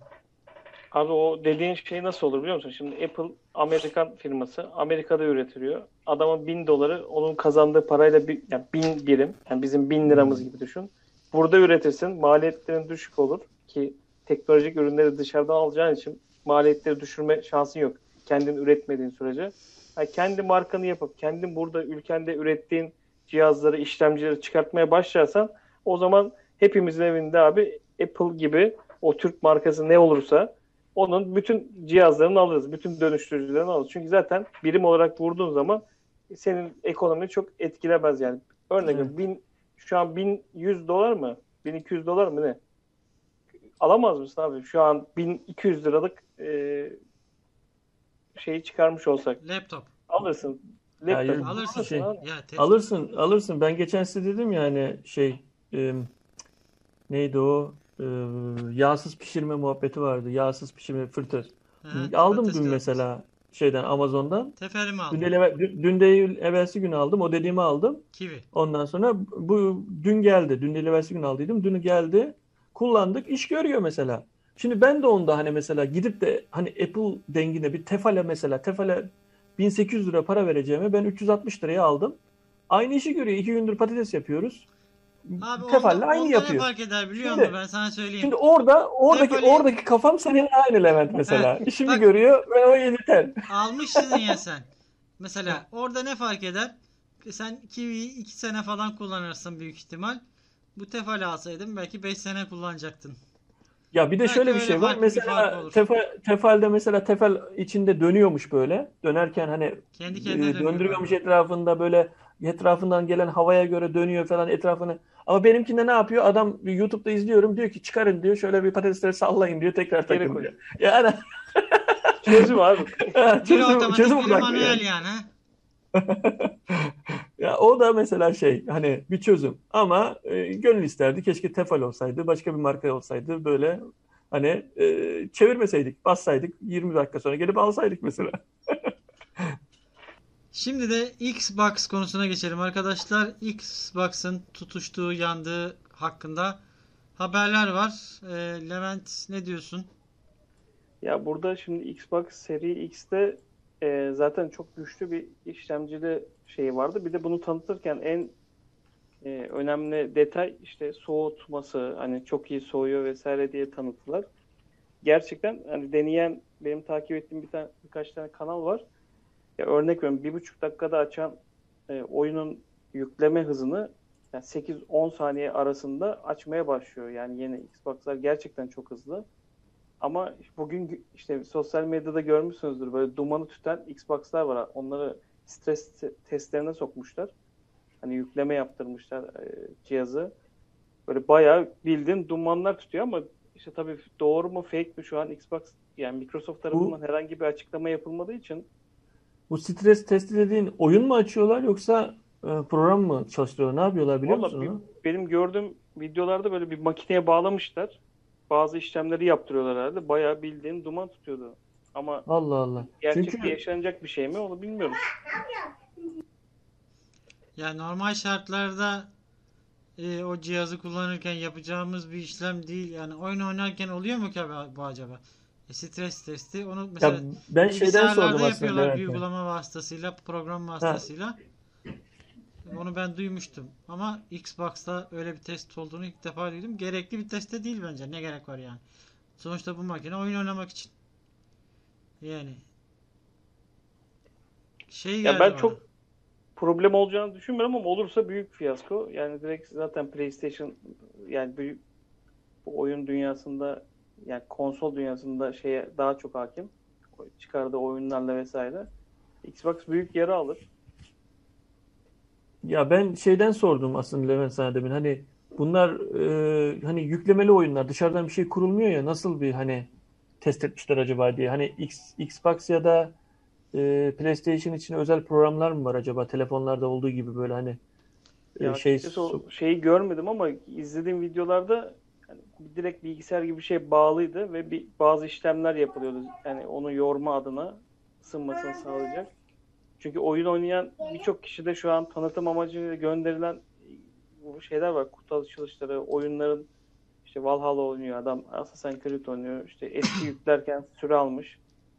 Abi o dediğin şey nasıl olur biliyor musun? Şimdi Apple Amerikan firması. Amerika'da üretiliyor. Adamın bin doları onun kazandığı parayla bir, yani bin birim. Yani bizim bin liramız gibi düşün. Burada üretirsin. Maliyetlerin düşük olur ki teknolojik ürünleri dışarıdan alacağın için maliyetleri düşürme şansın yok. Kendin üretmediğin sürece. Yani kendi markanı yapıp kendin burada ülkende ürettiğin cihazları, işlemcileri çıkartmaya başlarsan o zaman hepimizin evinde abi Apple gibi o Türk markası ne olursa onun bütün cihazlarını alırız. Bütün dönüştürücülerini alırız. Çünkü zaten birim olarak vurduğun zaman senin ekonomini çok etkilemez yani. Örnek Evet. bin, şu an 1100 dolar mı? 1200 dolar mı ne? Alamaz mısın abi? Şu an 1200 liralık e, şeyi çıkarmış olsak. Laptop. Alırsın. Ya, Laptop Alırsın. şey- abi. Ya Alırsın, alırsın. Ben geçen size dedim ya hani şey e, neydi o? E, yağsız pişirme muhabbeti vardı. Yağsız pişirme fırtır. He, Aldım dün mesela şeyden Amazon'dan. Teferimi Dün aldım. değil, eve- dün, dün değil evvelsi gün aldım. O dediğimi aldım. Kiwi. Ondan sonra bu dün geldi. Dün değil evvelsi gün aldıydım. Dünü geldi. Kullandık. iş görüyor mesela. Şimdi ben de onda hani mesela gidip de hani Apple dengine bir Tefal'e mesela Tefal'e 1800 lira para vereceğime ben 360 liraya aldım. Aynı işi görüyor. İki gündür patates yapıyoruz. Abi Tefal'le onda, aynı onda yapıyor. fark eder biliyor Şimdi- musun? Ben sana söyleyeyim. Şimdi orada oradaki Tefal'i- oradaki kafam senin aynı Levent mesela. İşimi Bak- görüyor ve o yeter. (laughs) Almışsın ya sen. Mesela orada ne fark eder? Sen Kiwi'yi 2 sene falan kullanırsın büyük ihtimal. Bu Tefal alsaydın belki 5 sene kullanacaktın. Ya bir de Belki şöyle bir şey var. Mesela tefal, tefalde mesela tefal içinde dönüyormuş böyle. Dönerken hani Kendi e, döndürüyormuş etrafında böyle etrafından gelen havaya göre dönüyor falan etrafını. Ama benimkinde ne yapıyor? Adam YouTube'da izliyorum diyor ki çıkarın diyor şöyle bir patatesleri sallayın diyor tekrar Geri takın koy. diyor. Yani (laughs) Çözüm abi. (laughs) Çözüm, otomatik çözüm manuel yani. (laughs) Ya o da mesela şey hani bir çözüm ama e, gönül isterdi keşke Tefal olsaydı başka bir marka olsaydı böyle hani e, çevirmeseydik bassaydık 20 dakika sonra gelip alsaydık mesela. Şimdi de Xbox konusuna geçelim arkadaşlar. Xbox'ın tutuştuğu, yandığı hakkında haberler var. Ee, Levent ne diyorsun? Ya burada şimdi Xbox Seri X'te e, zaten çok güçlü bir işlemcili şey vardı. Bir de bunu tanıtırken en e, önemli detay işte soğutması hani çok iyi soğuyor vesaire diye tanıttılar. Gerçekten hani deneyen benim takip ettiğim bir tane birkaç tane kanal var. Ya örnek veriyorum bir buçuk dakikada açan e, oyunun yükleme hızını yani 8-10 saniye arasında açmaya başlıyor. Yani yeni Xbox'lar gerçekten çok hızlı. Ama bugün işte sosyal medyada görmüşsünüzdür böyle dumanı tüten Xbox'lar var. Onları stres te- testlerine sokmuşlar. Hani yükleme yaptırmışlar e, cihazı. Böyle bayağı bildiğin dumanlar tutuyor ama işte tabii doğru mu fake mi şu an Xbox yani Microsoft tarafından herhangi bir açıklama yapılmadığı için Bu stres testi dediğin oyun mu açıyorlar yoksa e, program mı çalıştırıyorlar? Ne yapıyorlar biliyor Vallahi musun bir- onu? benim gördüğüm videolarda böyle bir makineye bağlamışlar. Bazı işlemleri yaptırıyorlar herhalde. Bayağı bildiğin duman tutuyordu. Ama Allah Allah. gerçekte Çünkü yaşanacak bir şey mi onu bilmiyorum. Yani normal şartlarda e, o cihazı kullanırken yapacağımız bir işlem değil. Yani oyun oynarken oluyor mu ki bu acaba? Stres testi onu mesela ya ben şeyden sordum aslında yapıyorlar Levent bir uygulama vasıtasıyla, program vasıtasıyla. Onu ben duymuştum. Ama Xbox'ta öyle bir test olduğunu ilk defa duydum. Gerekli bir test de değil bence. Ne gerek var yani? Sonuçta bu makine oyun oynamak için. Yani şey Ya ben bana. çok problem olacağını düşünmüyorum ama olursa büyük fiyasko. Yani direkt zaten PlayStation yani büyük bu oyun dünyasında yani konsol dünyasında şeye daha çok hakim. Çıkardığı oyunlarla vesaire. Xbox büyük yara alır. Ya ben şeyden sordum aslında Levent sana demin. Hani bunlar e, hani yüklemeli oyunlar dışarıdan bir şey kurulmuyor ya nasıl bir hani test etmişler acaba diye. Hani X, Xbox ya da e, PlayStation için özel programlar mı var acaba telefonlarda olduğu gibi böyle hani e, Ya şey şeyi görmedim ama izlediğim videolarda yani direkt bilgisayar gibi bir şey bağlıydı ve bir bazı işlemler yapılıyordu. Yani onu yorma adına ısınmasını sağlayacak. Çünkü oyun oynayan birçok kişi de şu an tanıtım amacıyla gönderilen şeyler var. Kutu açılışları, oyunların işte Valhalla oynuyor adam, Assassin's Creed oynuyor. İşte eski yüklerken süre almış.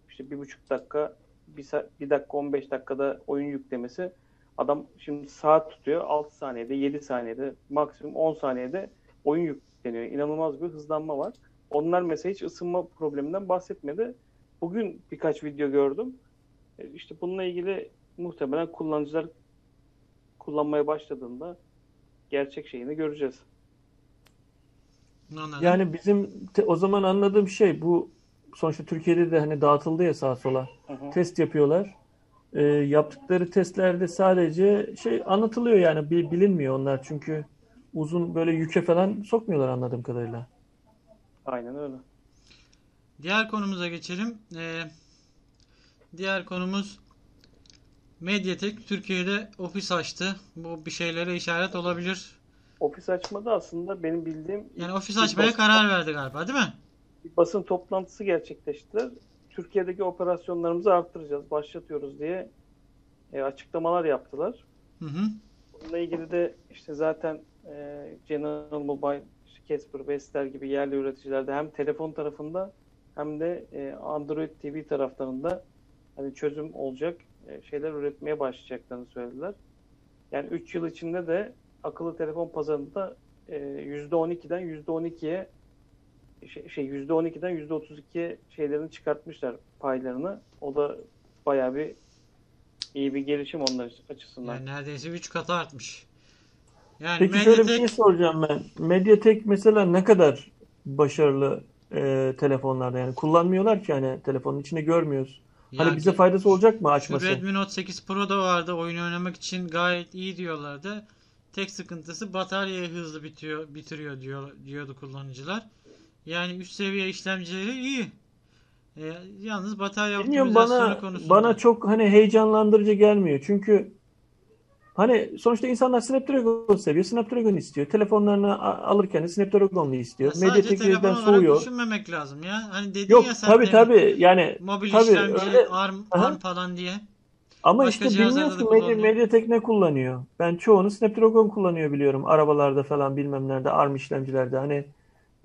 İşte bir buçuk dakika, bir, bir dakika 15 dakikada oyun yüklemesi. Adam şimdi saat tutuyor. 6 saniyede, 7 saniyede, maksimum 10 saniyede oyun yükleniyor. İnanılmaz bir hızlanma var. Onlar mesela hiç ısınma probleminden bahsetmedi. Bugün birkaç video gördüm. E, İşte bununla ilgili muhtemelen kullanıcılar kullanmaya başladığında gerçek şeyini göreceğiz. Anladım. yani bizim te- o zaman anladığım şey bu sonuçta Türkiye'de de hani dağıtıldı ya sağa sola. Hı hı. test yapıyorlar. Ee, yaptıkları testlerde sadece şey anlatılıyor yani bilinmiyor onlar çünkü uzun böyle yüke falan sokmuyorlar anladığım kadarıyla. Aynen öyle. Diğer konumuza geçelim. Ee, diğer konumuz Mediatek Türkiye'de ofis açtı. Bu bir şeylere işaret olabilir. Ofis açmada aslında benim bildiğim Yani ofis açmaya basın- karar verdi galiba, değil mi? bir basın toplantısı gerçekleştiler. Türkiye'deki operasyonlarımızı arttıracağız, başlatıyoruz diye e, açıklamalar yaptılar. Hı hı. Bununla ilgili de işte zaten e, General Mobile, Casper, Vestel gibi yerli üreticilerde hem telefon tarafında hem de e, Android TV taraflarında hani çözüm olacak e, şeyler üretmeye başlayacaklarını söylediler. Yani 3 yıl içinde de akıllı telefon pazarında e, %12'den %12'ye şey, şey %12'den %32'ye şeylerini çıkartmışlar paylarını. O da bayağı bir iyi bir gelişim onlar açısından. Yani neredeyse 3 katı artmış. Yani Peki şöyle bir Mediatek şey soracağım ben. Mediatek mesela ne kadar başarılı e, telefonlarda yani kullanmıyorlar ki hani telefonun içinde görmüyoruz. Hani Ya bize ki- faydası olacak mı açması? Redmi Note 8 Pro da vardı. Oyun oynamak için gayet iyi diyorlardı. Tek sıkıntısı bataryayı hızlı bitiyor, bitiriyor diyor, diyordu kullanıcılar. Yani üst seviye işlemcileri iyi. E, yalnız batarya Bilmiyorum optimizasyonu bana konusunda. bana çok hani heyecanlandırıcı gelmiyor. Çünkü hani sonuçta insanlar Snapdragon seviyor. Snapdragon istiyor. Telefonlarını alırken de Snapdragon'lu Ya istiyor. sadece Mediatek telefon soğuyor. düşünmemek lazım ya. Hani dedin Yok ya sen tabii tabii yani mobil tabii işlemci, öyle. ARM, Aha. ARM falan diye. ama Başka işte bilmiyorsun kullanılıyor. Mediatek ne kullanıyor. Ben çoğunu Snapdragon kullanıyor biliyorum. Arabalarda falan bilmem nerede ARM işlemcilerde. Hani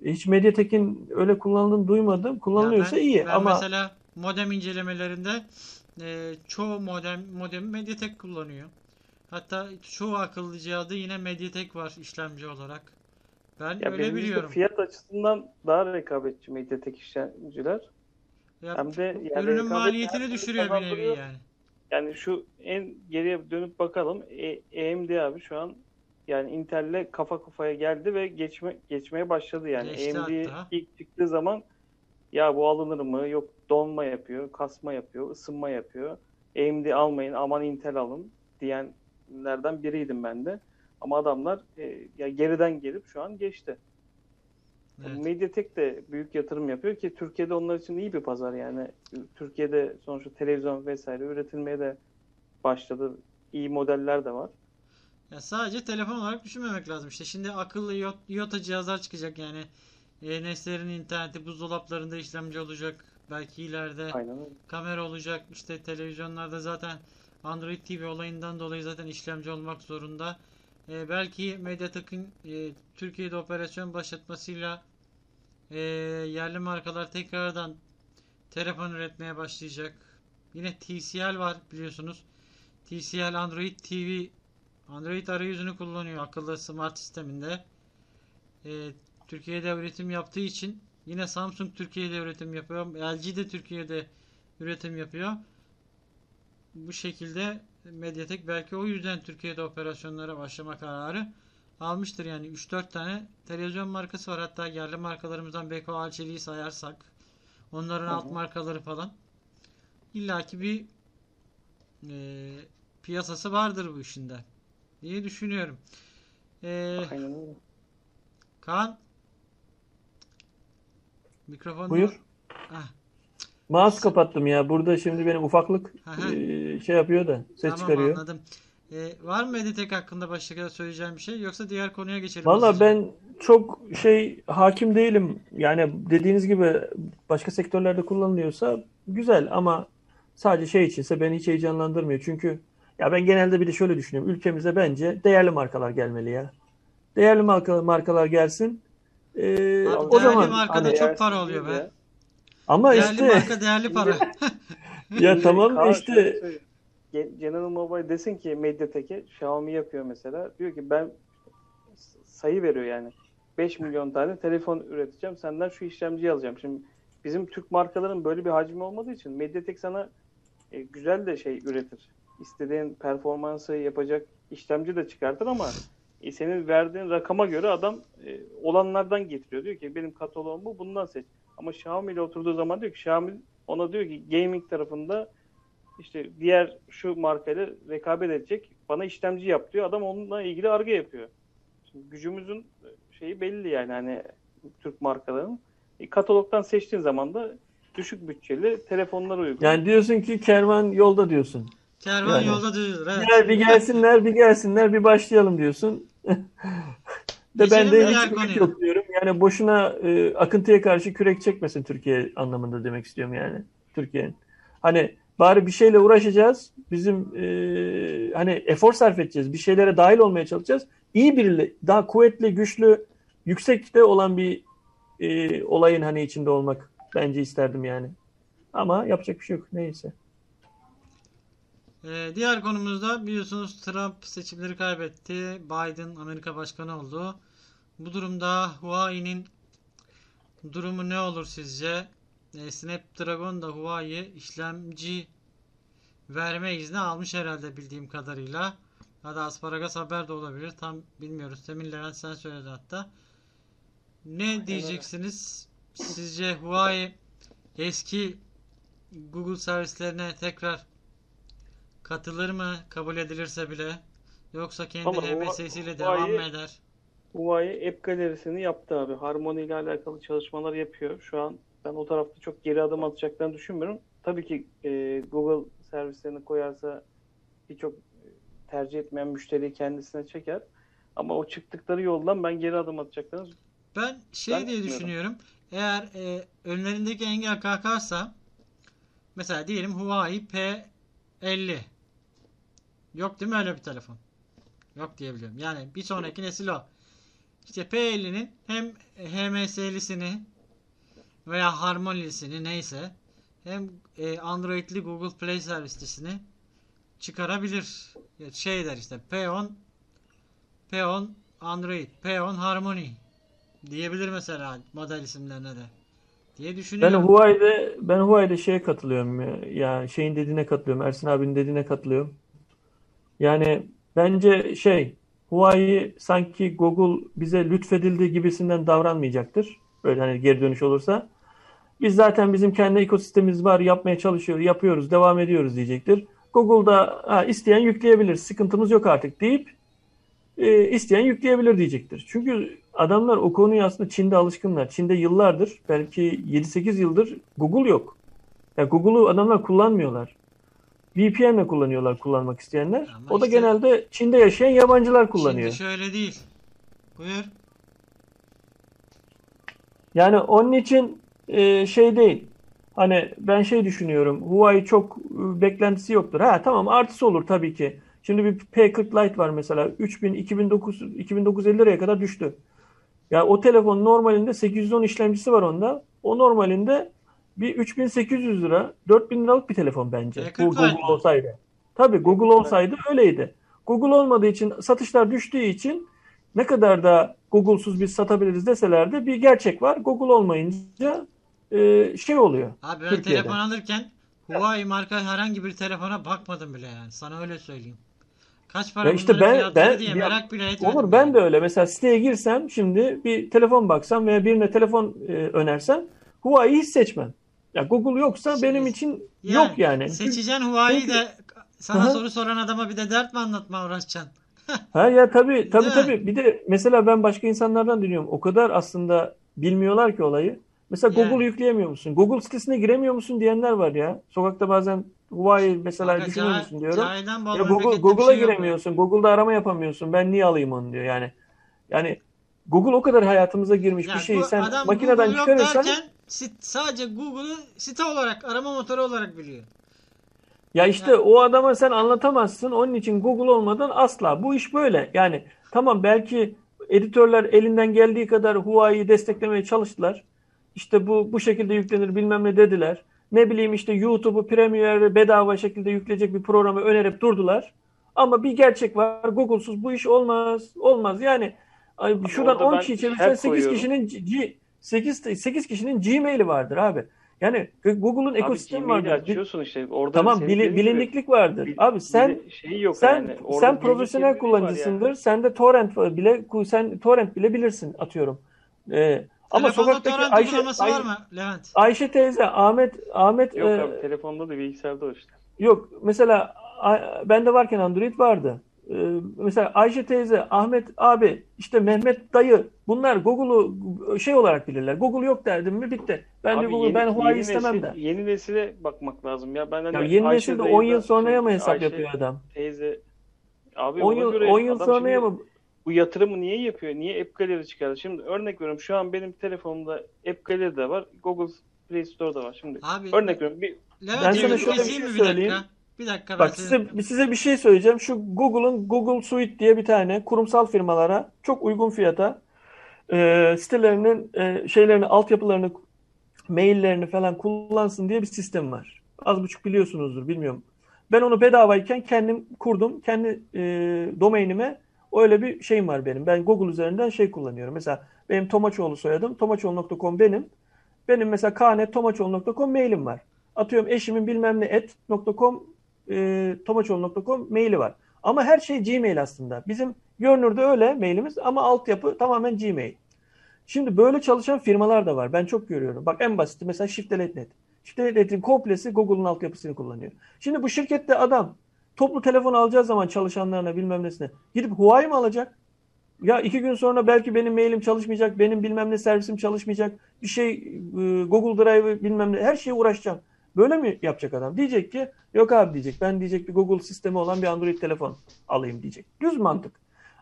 hiç Mediatek'in öyle kullanıldığını duymadım. Kullanılıyorsa Ya ben, iyi ben ama mesela modem incelemelerinde e, çoğu modem modemi Mediatek kullanıyor. Hatta çoğu akıllı cihazda yine Mediatek var işlemci olarak. Ben Ya öyle biliyorum. fiyat açısından daha rekabetçi Mediatek işlemciler. Ya, Hem de yani ürünün maliyetini düşürüyor bir nevi yani. Yani şu en geriye dönüp bakalım. E, AMD abi şu an yani Intel'le kafa kafaya geldi ve geçme geçmeye başladı yani. Geçti AMD hatta. ilk çıktığı zaman ya bu alınır mı? Yok donma yapıyor, kasma yapıyor, ısınma yapıyor. AMD almayın, aman Intel alın diyenlerden biriydim ben de. Ama adamlar e, ya geriden gelip şu an geçti. Evet. Mediatek de büyük yatırım yapıyor ki Türkiye'de onlar için iyi bir pazar yani. Türkiye'de sonuçta televizyon vesaire üretilmeye de başladı. İyi modeller de var. Ya sadece telefon olarak düşünmemek lazım. İşte şimdi akıllı IO- IOTA cihazlar çıkacak yani. E, nesnelerin interneti buzdolaplarında işlemci olacak. Belki ileride Aynen kamera olacak. İşte televizyonlarda zaten Android TV olayından dolayı zaten işlemci olmak zorunda. E, belki Mediatek'in e, Türkiye'de operasyon başlatmasıyla e, yerli markalar tekrardan telefon üretmeye başlayacak. Yine TCL var biliyorsunuz. TCL Android TV Android arayüzünü kullanıyor akıllı smart sisteminde. E, Türkiye'de üretim yaptığı için yine Samsung Türkiye'de üretim yapıyor. LG de Türkiye'de üretim yapıyor. Bu şekilde Mediatek belki o yüzden Türkiye'de operasyonlara başlama kararı almıştır. Yani 3-4 tane televizyon markası var. Hatta yerli markalarımızdan Beko Alçeli'yi sayarsak onların Hı hı. alt markaları falan. İlla ki bir e, piyasası vardır bu işinde diye düşünüyorum. E, Aynen öyle. Kaan mikrofonu Buyur. Heh, Mouse kapattım ya. Burada şimdi benim ufaklık e, şey yapıyor da ses tamam çıkarıyor. anladım. E, var mı Mediatek hakkında başka söyleyeceğim bir şey yoksa diğer konuya geçelim Valla ben çok şey hakim değilim. Yani dediğiniz gibi başka sektörlerde kullanılıyorsa güzel ama sadece şey içinse beni hiç heyecanlandırmıyor. Çünkü ya ben genelde bir de şöyle düşünüyorum. Ülkemize bence değerli markalar gelmeli ya. Değerli marka, markalar gelsin. Ee, Abi o değerli zaman markada hani- çok para oluyor be. Ama Değerli işte marka değerli para. (laughs) ya tamam Kaan işte. Ge- General Mobile desin ki Mediatek'e Xiaomi yapıyor mesela. Diyor ki ben sayı veriyor yani. 5 milyon tane telefon üreteceğim. Senden şu işlemciyi alacağım. Şimdi bizim Türk markaların böyle bir hacmi olmadığı için Mediatek sana e, güzel de şey üretir. İstediğin performansı yapacak işlemci de çıkartır ama e, senin verdiğin rakama göre adam e, olanlardan getiriyor. Diyor ki benim kataloğum bu bundan seç. Ama Xiaomi ile oturduğu zaman diyor ki Xiaomi ona diyor ki gaming tarafında işte diğer şu markayla rekabet edecek bana işlemci yap diyor. Adam onunla ilgili arge yapıyor. Şimdi gücümüzün şeyi belli yani hani Türk markalarının. E, katalogdan seçtiğin zaman da düşük bütçeli telefonlar uygun. yani diyorsun ki kervan yolda diyorsun. Kervan Yani. yolda düzülür. Evet. Gel bir gelsinler bir gelsinler bir başlayalım diyorsun. (laughs) De ben de hiç yok diyorum. Yani boşuna e, akıntıya karşı kürek çekmesin Türkiye anlamında demek istiyorum yani. Türkiye'nin. Hani bari bir şeyle uğraşacağız. Bizim e, hani efor sarf edeceğiz. Bir şeylere dahil olmaya çalışacağız. İyi biriyle, daha kuvvetli, güçlü, yüksekte olan bir e, olayın hani içinde olmak bence isterdim yani. Ama yapacak bir şey yok. Neyse. Ee, diğer konumuzda biliyorsunuz Trump seçimleri kaybetti. Biden Amerika Başkanı oldu. Bu durumda Huawei'nin durumu ne olur sizce? Ee, Snapdragon da Huawei işlemci verme izni almış herhalde bildiğim kadarıyla. Da Asparagas haber de olabilir. Tam bilmiyoruz. Temin Levent sen söyledi hatta. Ne diyeceksiniz? Sizce Huawei eski Google servislerine tekrar katılır mı kabul edilirse bile yoksa kendi HMS'siyle devam mı eder? Huawei App Galerisini yaptı abi. Harmony ile alakalı çalışmalar yapıyor. Şu an ben o tarafta çok geri adım atacaklarını düşünmüyorum. Tabii ki e, Google servislerini koyarsa birçok e, tercih etmeyen müşteriyi kendisine çeker. Ama o çıktıkları yoldan ben geri adım atacaklarını Ben şey Ben diye düşünüyorum. düşünüyorum. Eğer e, önlerindeki engel kalkarsa mesela diyelim Huawei P50 yok değil mi öyle bir telefon? Yok diyebiliyorum. Yani bir sonraki nesil o. İşte P50'nin hem HMS'lisini veya Harmony'lisini neyse hem e, Android'li Google Play servislisini çıkarabilir. Şey der işte P10 P10 Android, P10 Harmony diyebilir mesela model isimlerine de diye Ben düşünüyorum. Huawei'de ben Huawei'de şeye katılıyorum ya. Ya şeyin dediğine katılıyorum. Ersin abinin dediğine katılıyorum. Yani bence şey Huawei sanki Google bize lütfedildi gibisinden davranmayacaktır. Böyle hani geri dönüş olursa. Biz zaten bizim kendi ekosistemimiz var, yapmaya çalışıyoruz, yapıyoruz, devam ediyoruz diyecektir. Google'da ha, isteyen yükleyebilir, sıkıntımız yok artık deyip e, isteyen yükleyebilir diyecektir. Çünkü adamlar o konuya aslında Çin'de alışkınlar. Çin'de yıllardır belki 7-8 yıldır Google yok. Ya Google'u adamlar kullanmıyorlar. VPN'le kullanıyorlar kullanmak isteyenler. Ama o da işte- genelde Çin'de yaşayan yabancılar kullanıyor. Şimdi şöyle değil. Buyur. Yani onun için e, şey değil. Hani ben şey düşünüyorum. Huawei çok e, beklentisi yoktur. Ha tamam artısı olur tabii ki. Şimdi bir P40 Lite var mesela. 3000 2009 2950 liraya kadar düştü. Ya o telefon normalinde 810 işlemcisi var onda. O normalinde bir 3800 lira, 4000 liralık bir telefon bence. P40 Bu Google olsaydı. Tabii Google olsaydı öyleydi. Google olmadığı için satışlar düştüğü için ne kadar da Google'suz biz satabiliriz deseler de bir gerçek var. Google olmayınca e, şey oluyor. Abi ben Türkiye'de. telefon alırken Huawei marka herhangi bir telefona bakmadım bile yani. Sana öyle söyleyeyim. Kaç para Ya işte ben- ben- diye ya- merak bile etmedim. Olur ben de öyle. Mesela siteye girsem şimdi bir telefon baksam veya birine telefon e, önersem Huawei'yi hiç seçmem. Ya Google yoksa Şimdi- benim için Yani yok yani. Seçeceksin Huawei'yi Çünkü- de sana Aha. soru soran adama bir de dert mi anlatma uğraşacaksın? (laughs) Ha ya tabii tabii Değil mi? tabii. Bir de mesela ben başka insanlardan dinliyorum. O kadar aslında bilmiyorlar ki olayı. Mesela Yani. Google yükleyemiyor musun? Google sitesine giremiyor musun diyenler var ya. Sokakta bazen Huawei mesela Kanka, düşünüyor musun diyorum. Ya Google, Google'a şey giremiyorsun. Google'da arama yapamıyorsun. Ben niye alayım onu diyor yani. Yani Google o kadar hayatımıza girmiş Ya bir şeyi bu sen adam makineden Google çıkarırsan derken sadece Google'ı site olarak, arama motoru olarak biliyor. ya işte o adama sen anlatamazsın. Onun için Google olmadan asla. Bu iş böyle. Yani tamam belki editörler elinden geldiği kadar Huawei'yi desteklemeye çalıştılar. İşte bu bu şekilde yüklenir bilmem ne dediler. Ne bileyim işte YouTube'u Premiere bedava şekilde yükleyecek bir programı önerip durdular. Ama bir gerçek var. Google'suz bu iş olmaz. Olmaz. Yani ay, şuradan orada 10 ben kişi çevirsen 8 koyuyorum. kişinin G, 8 8 kişinin Gmail'i vardır abi. Yani Google'un ekosistemi vardır. Açıyorsun işte. Orada Tamam bili- dediğin gibi bilinliklik vardır. bil- Abi sen şeyi yok sen yani. Orada sen profesyonel kullanıcısındır. yani. Sen de torrent bile sen torrent bile bilirsin atıyorum. Ee, ama Telefonda sokaktaki torrent Ayşe, Ayşe, var mı Levent? Ayşe teyze, Ahmet Ahmet Yok e, abi telefonda da bilgisayarda o işte. yok. Mesela bende varken Android vardı. Ee, mesela Ayşe teyze, Ahmet abi, işte Mehmet dayı bunlar Google'u şey olarak bilirler. Google yok derdim mi bitti. Ben de Abi Google yeni- ben Huawei yeni istemem nesil- der. Yeni nesile bakmak lazım ya. Ben hani Ya yeni Ayşe nesil de dayı 10 yıl sonraya mı şey, hesap Ayşe yapıyor adam? Teyze abi 10 ona yıl göre 10 yıl sonraya mı? bu yatırımı niye yapıyor? Niye App Gallery çıkardı? Şimdi örnek veriyorum şu an benim telefonumda App Gallery de var. Google Play Store'da var. Şimdi Abi örnek veriyorum bir Levent Ben bir sana keseyim şöyle bir şey bir söyleyeyim. dakika? Bir dakika Bak size, size bir şey söyleyeceğim. Şu Google'ın Google Suite diye bir tane kurumsal firmalara çok uygun fiyata e, sitelerinin e, şeylerini, altyapılarını, maillerini falan kullansın diye bir sistem var. Az buçuk biliyorsunuzdur, bilmiyorum. Ben onu bedavayken kendim kurdum. Kendi e, domainime öyle bir şeyim var benim. Ben Google üzerinden şey kullanıyorum. Mesela benim Tomaçoğlu soyadım. Tomaçoğlu.com benim. Benim mesela knet.tomaçoğlu.com mailim var. Atıyorum eşimin bilmem ne et.com e, tomaçoğlu.com maili var. Ama her şey Gmail aslında. Bizim görünürde öyle mailimiz ama altyapı tamamen Gmail. Şimdi böyle çalışan firmalar da var. Ben çok görüyorum. Bak en basiti mesela Shift.net. Shift.net'in komplesi Google'un altyapısını kullanıyor. Şimdi bu şirkette adam toplu telefon alacağı zaman çalışanlarına bilmem nesine gidip Huawei mi alacak? Ya iki gün sonra belki benim mailim çalışmayacak, benim bilmem ne servisim çalışmayacak, bir şey e, Google Drive bilmem ne her şeye uğraşacağım. Böyle mi yapacak adam? Diyecek ki yok abi diyecek. Ben diyecek bir Google sistemi olan bir Android telefon alayım diyecek. Düz mantık.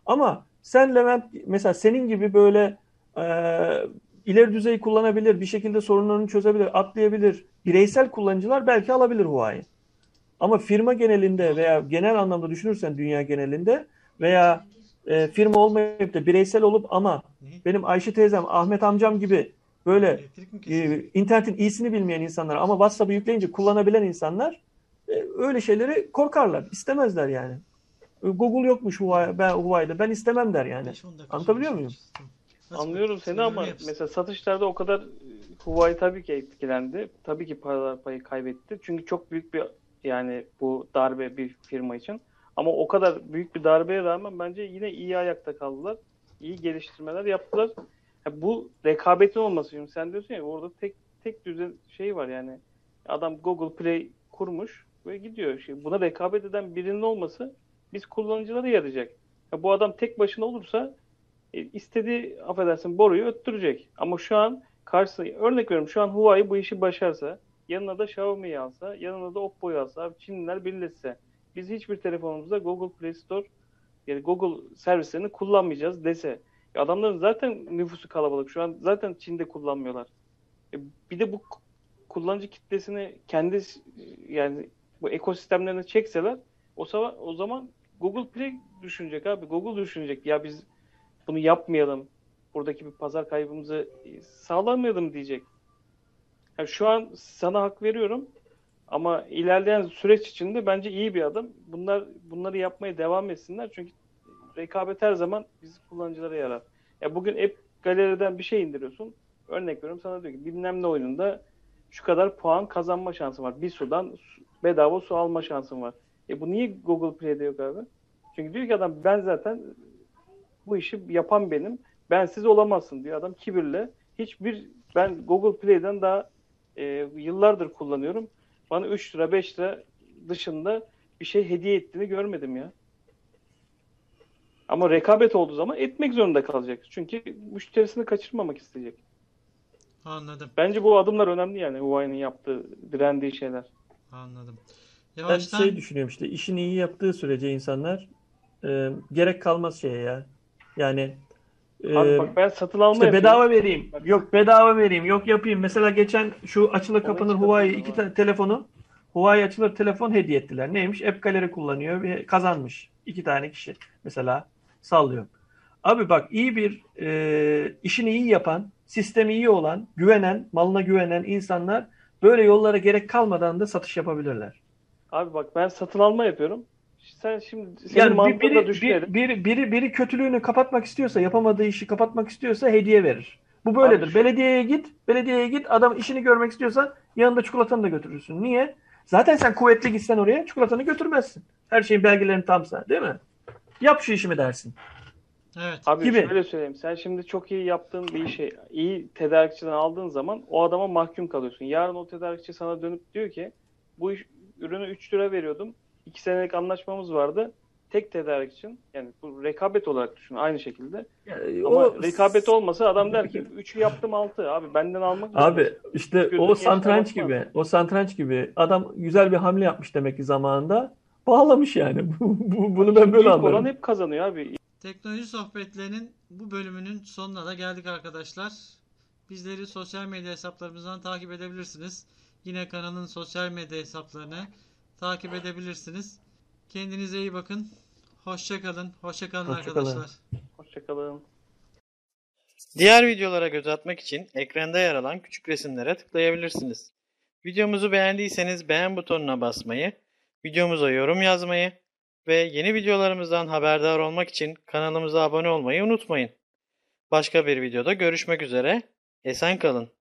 Ama sen Levent mesela senin gibi böyle e, ileri düzey kullanabilir, bir şekilde sorunlarını çözebilir, atlayabilir bireysel kullanıcılar belki alabilir Huawei. Ama firma genelinde veya genel anlamda düşünürsen dünya genelinde veya e, firma olmayıp da bireysel olup ama benim Ayşe teyzem, Ahmet amcam gibi böyle e, internetin iyisini bilmeyen insanlar ama WhatsApp'ı yükleyince kullanabilen insanlar e, öyle şeyleri korkarlar. istemezler yani. E, Google yokmuş Huawei, ben, Huawei'de. Ben istemem der yani. 5-10 dakika Anlatabiliyor muyum? Nasıl Anlıyorum seni ama yapsın. mesela satışlarda o kadar e, Huawei tabii ki etkilendi. Tabii ki paralar payı kaybetti. Çünkü çok büyük bir yani bu darbe bir firma için. Ama o kadar büyük bir darbeye rağmen bence yine iyi ayakta kaldılar. İyi geliştirmeler yaptılar. Ha, bu rekabetin olması. Şimdi sen diyorsun ya orada tek tek düzen şey var yani. Adam Google Play kurmuş ve gidiyor. Şimdi buna rekabet eden birinin olması biz kullanıcılara yarayacak. Ya bu adam tek başına olursa e, istediği affedersin boruyu öttürecek. Ama şu an karşısına örnek veriyorum şu an Huawei bu işi başarsa yanına da Xiaomi'yi alsa yanına da Oppo'yu alsa Çinliler birleşse biz hiçbir telefonumuzda Google Play Store yani Google servislerini kullanmayacağız dese ya adamların zaten nüfusu kalabalık şu an zaten Çin'de kullanmıyorlar. E, bir de bu kullanıcı kitlesini kendi yani bu ekosistemlerine çekseler o zaman o zaman Google Play düşünecek abi. Google düşünecek. Ya biz bunu yapmayalım. Buradaki bir pazar kaybımızı e, sağlamayalım diyecek. Yani şu an sana hak veriyorum ama ilerleyen süreç içinde bence iyi bir adım. Bunlar bunları yapmaya devam etsinler çünkü rekabet her zaman biz kullanıcılara yarar. Ya bugün App Gallery'den bir şey indiriyorsun. Örnek veriyorum sana diyor ki bilmem ne oyununda şu kadar puan kazanma şansın var. Bir sudan su- bedava su alma şansın var. E bu niye Google Play'de yok abi? Çünkü diyor ki adam ben zaten bu işi yapan benim. Bensiz olamazsın diyor adam kibirle. Hiçbir ben Google Play'den daha e, yıllardır kullanıyorum. Bana 3 lira 5 lira dışında bir şey hediye ettiğini görmedim ya. Ama rekabet olduğu zaman etmek zorunda kalacak. Çünkü müşterisini kaçırmamak isteyecek. Anladım. Bence bu adımlar önemli yani Huawei'nin yaptığı, direndiği şeyler. Anladım. Ben Yavaştan şey düşünüyorum işte işini iyi yaptığı sürece insanlar e, gerek kalmaz şeye ya. Yani e, Abi bak ben satın alma işte bedava vereyim. Yok bedava vereyim. Yok yapayım. Mesela geçen şu açılır kapanır Huawei iki tane telefonu Huawei açılır telefon hediye ettiler. Neymiş? App Gallery kullanıyor ve kazanmış. İki tane kişi mesela sallıyorum. Abi bak iyi bir e, işini iyi yapan, sistemi iyi olan, güvenen, malına güvenen insanlar böyle yollara gerek kalmadan da satış yapabilirler. Abi bak ben satın alma yapıyorum. Sen şimdi senin Yani biri, düşünelim. bir, biri, biri, biri kötülüğünü kapatmak istiyorsa, yapamadığı işi kapatmak istiyorsa hediye verir. Bu böyledir. Abi Belediyeye git, belediyeye git. Adam işini görmek istiyorsa yanında çikolatanı da götürürsün. Niye? Zaten sen kuvvetli gitsen oraya çikolatanı götürmezsin. Her şeyin belgelerin tamsa, değil mi? Yap şu işimi dersin. evet. Abi gibi. şöyle söyleyeyim. Sen şimdi çok iyi yaptığın bir işi iyi tedarikçiden aldığın zaman o adama mahkum kalıyorsun. Yarın o tedarikçi sana dönüp diyor ki bu iş, ürünü 3 lira veriyordum. 2 senelik anlaşmamız vardı. Tek tedarik için yani bu rekabet olarak düşün aynı şekilde. Yani Ama o rekabet olmasa adam der ki 3'ü yaptım 6 abi benden almak Abi zorundasın. işte o bakma. gibi, o satranç gibi adam güzel bir hamle yapmış demek ki zamanında. Bağlamış yani. (laughs) Bu- bu- Bunu ben böyle anlarım. olan hep kazanıyor abi. Teknoloji sohbetlerinin bu bölümünün sonuna da geldik arkadaşlar. Bizleri sosyal medya hesaplarımızdan takip edebilirsiniz. Yine kanalın sosyal medya hesaplarını takip edebilirsiniz. Kendinize iyi bakın. Hoşça kalın. Hoşça kalın Hoşça kalın. arkadaşlar. Hoşçakalın. Diğer videolara göz atmak için ekranda yer alan küçük resimlere tıklayabilirsiniz. Videomuzu beğendiyseniz beğen butonuna basmayı, videomuza yorum yazmayı ve yeni videolarımızdan haberdar olmak için kanalımıza abone olmayı unutmayın. Başka bir videoda görüşmek üzere. Esen kalın.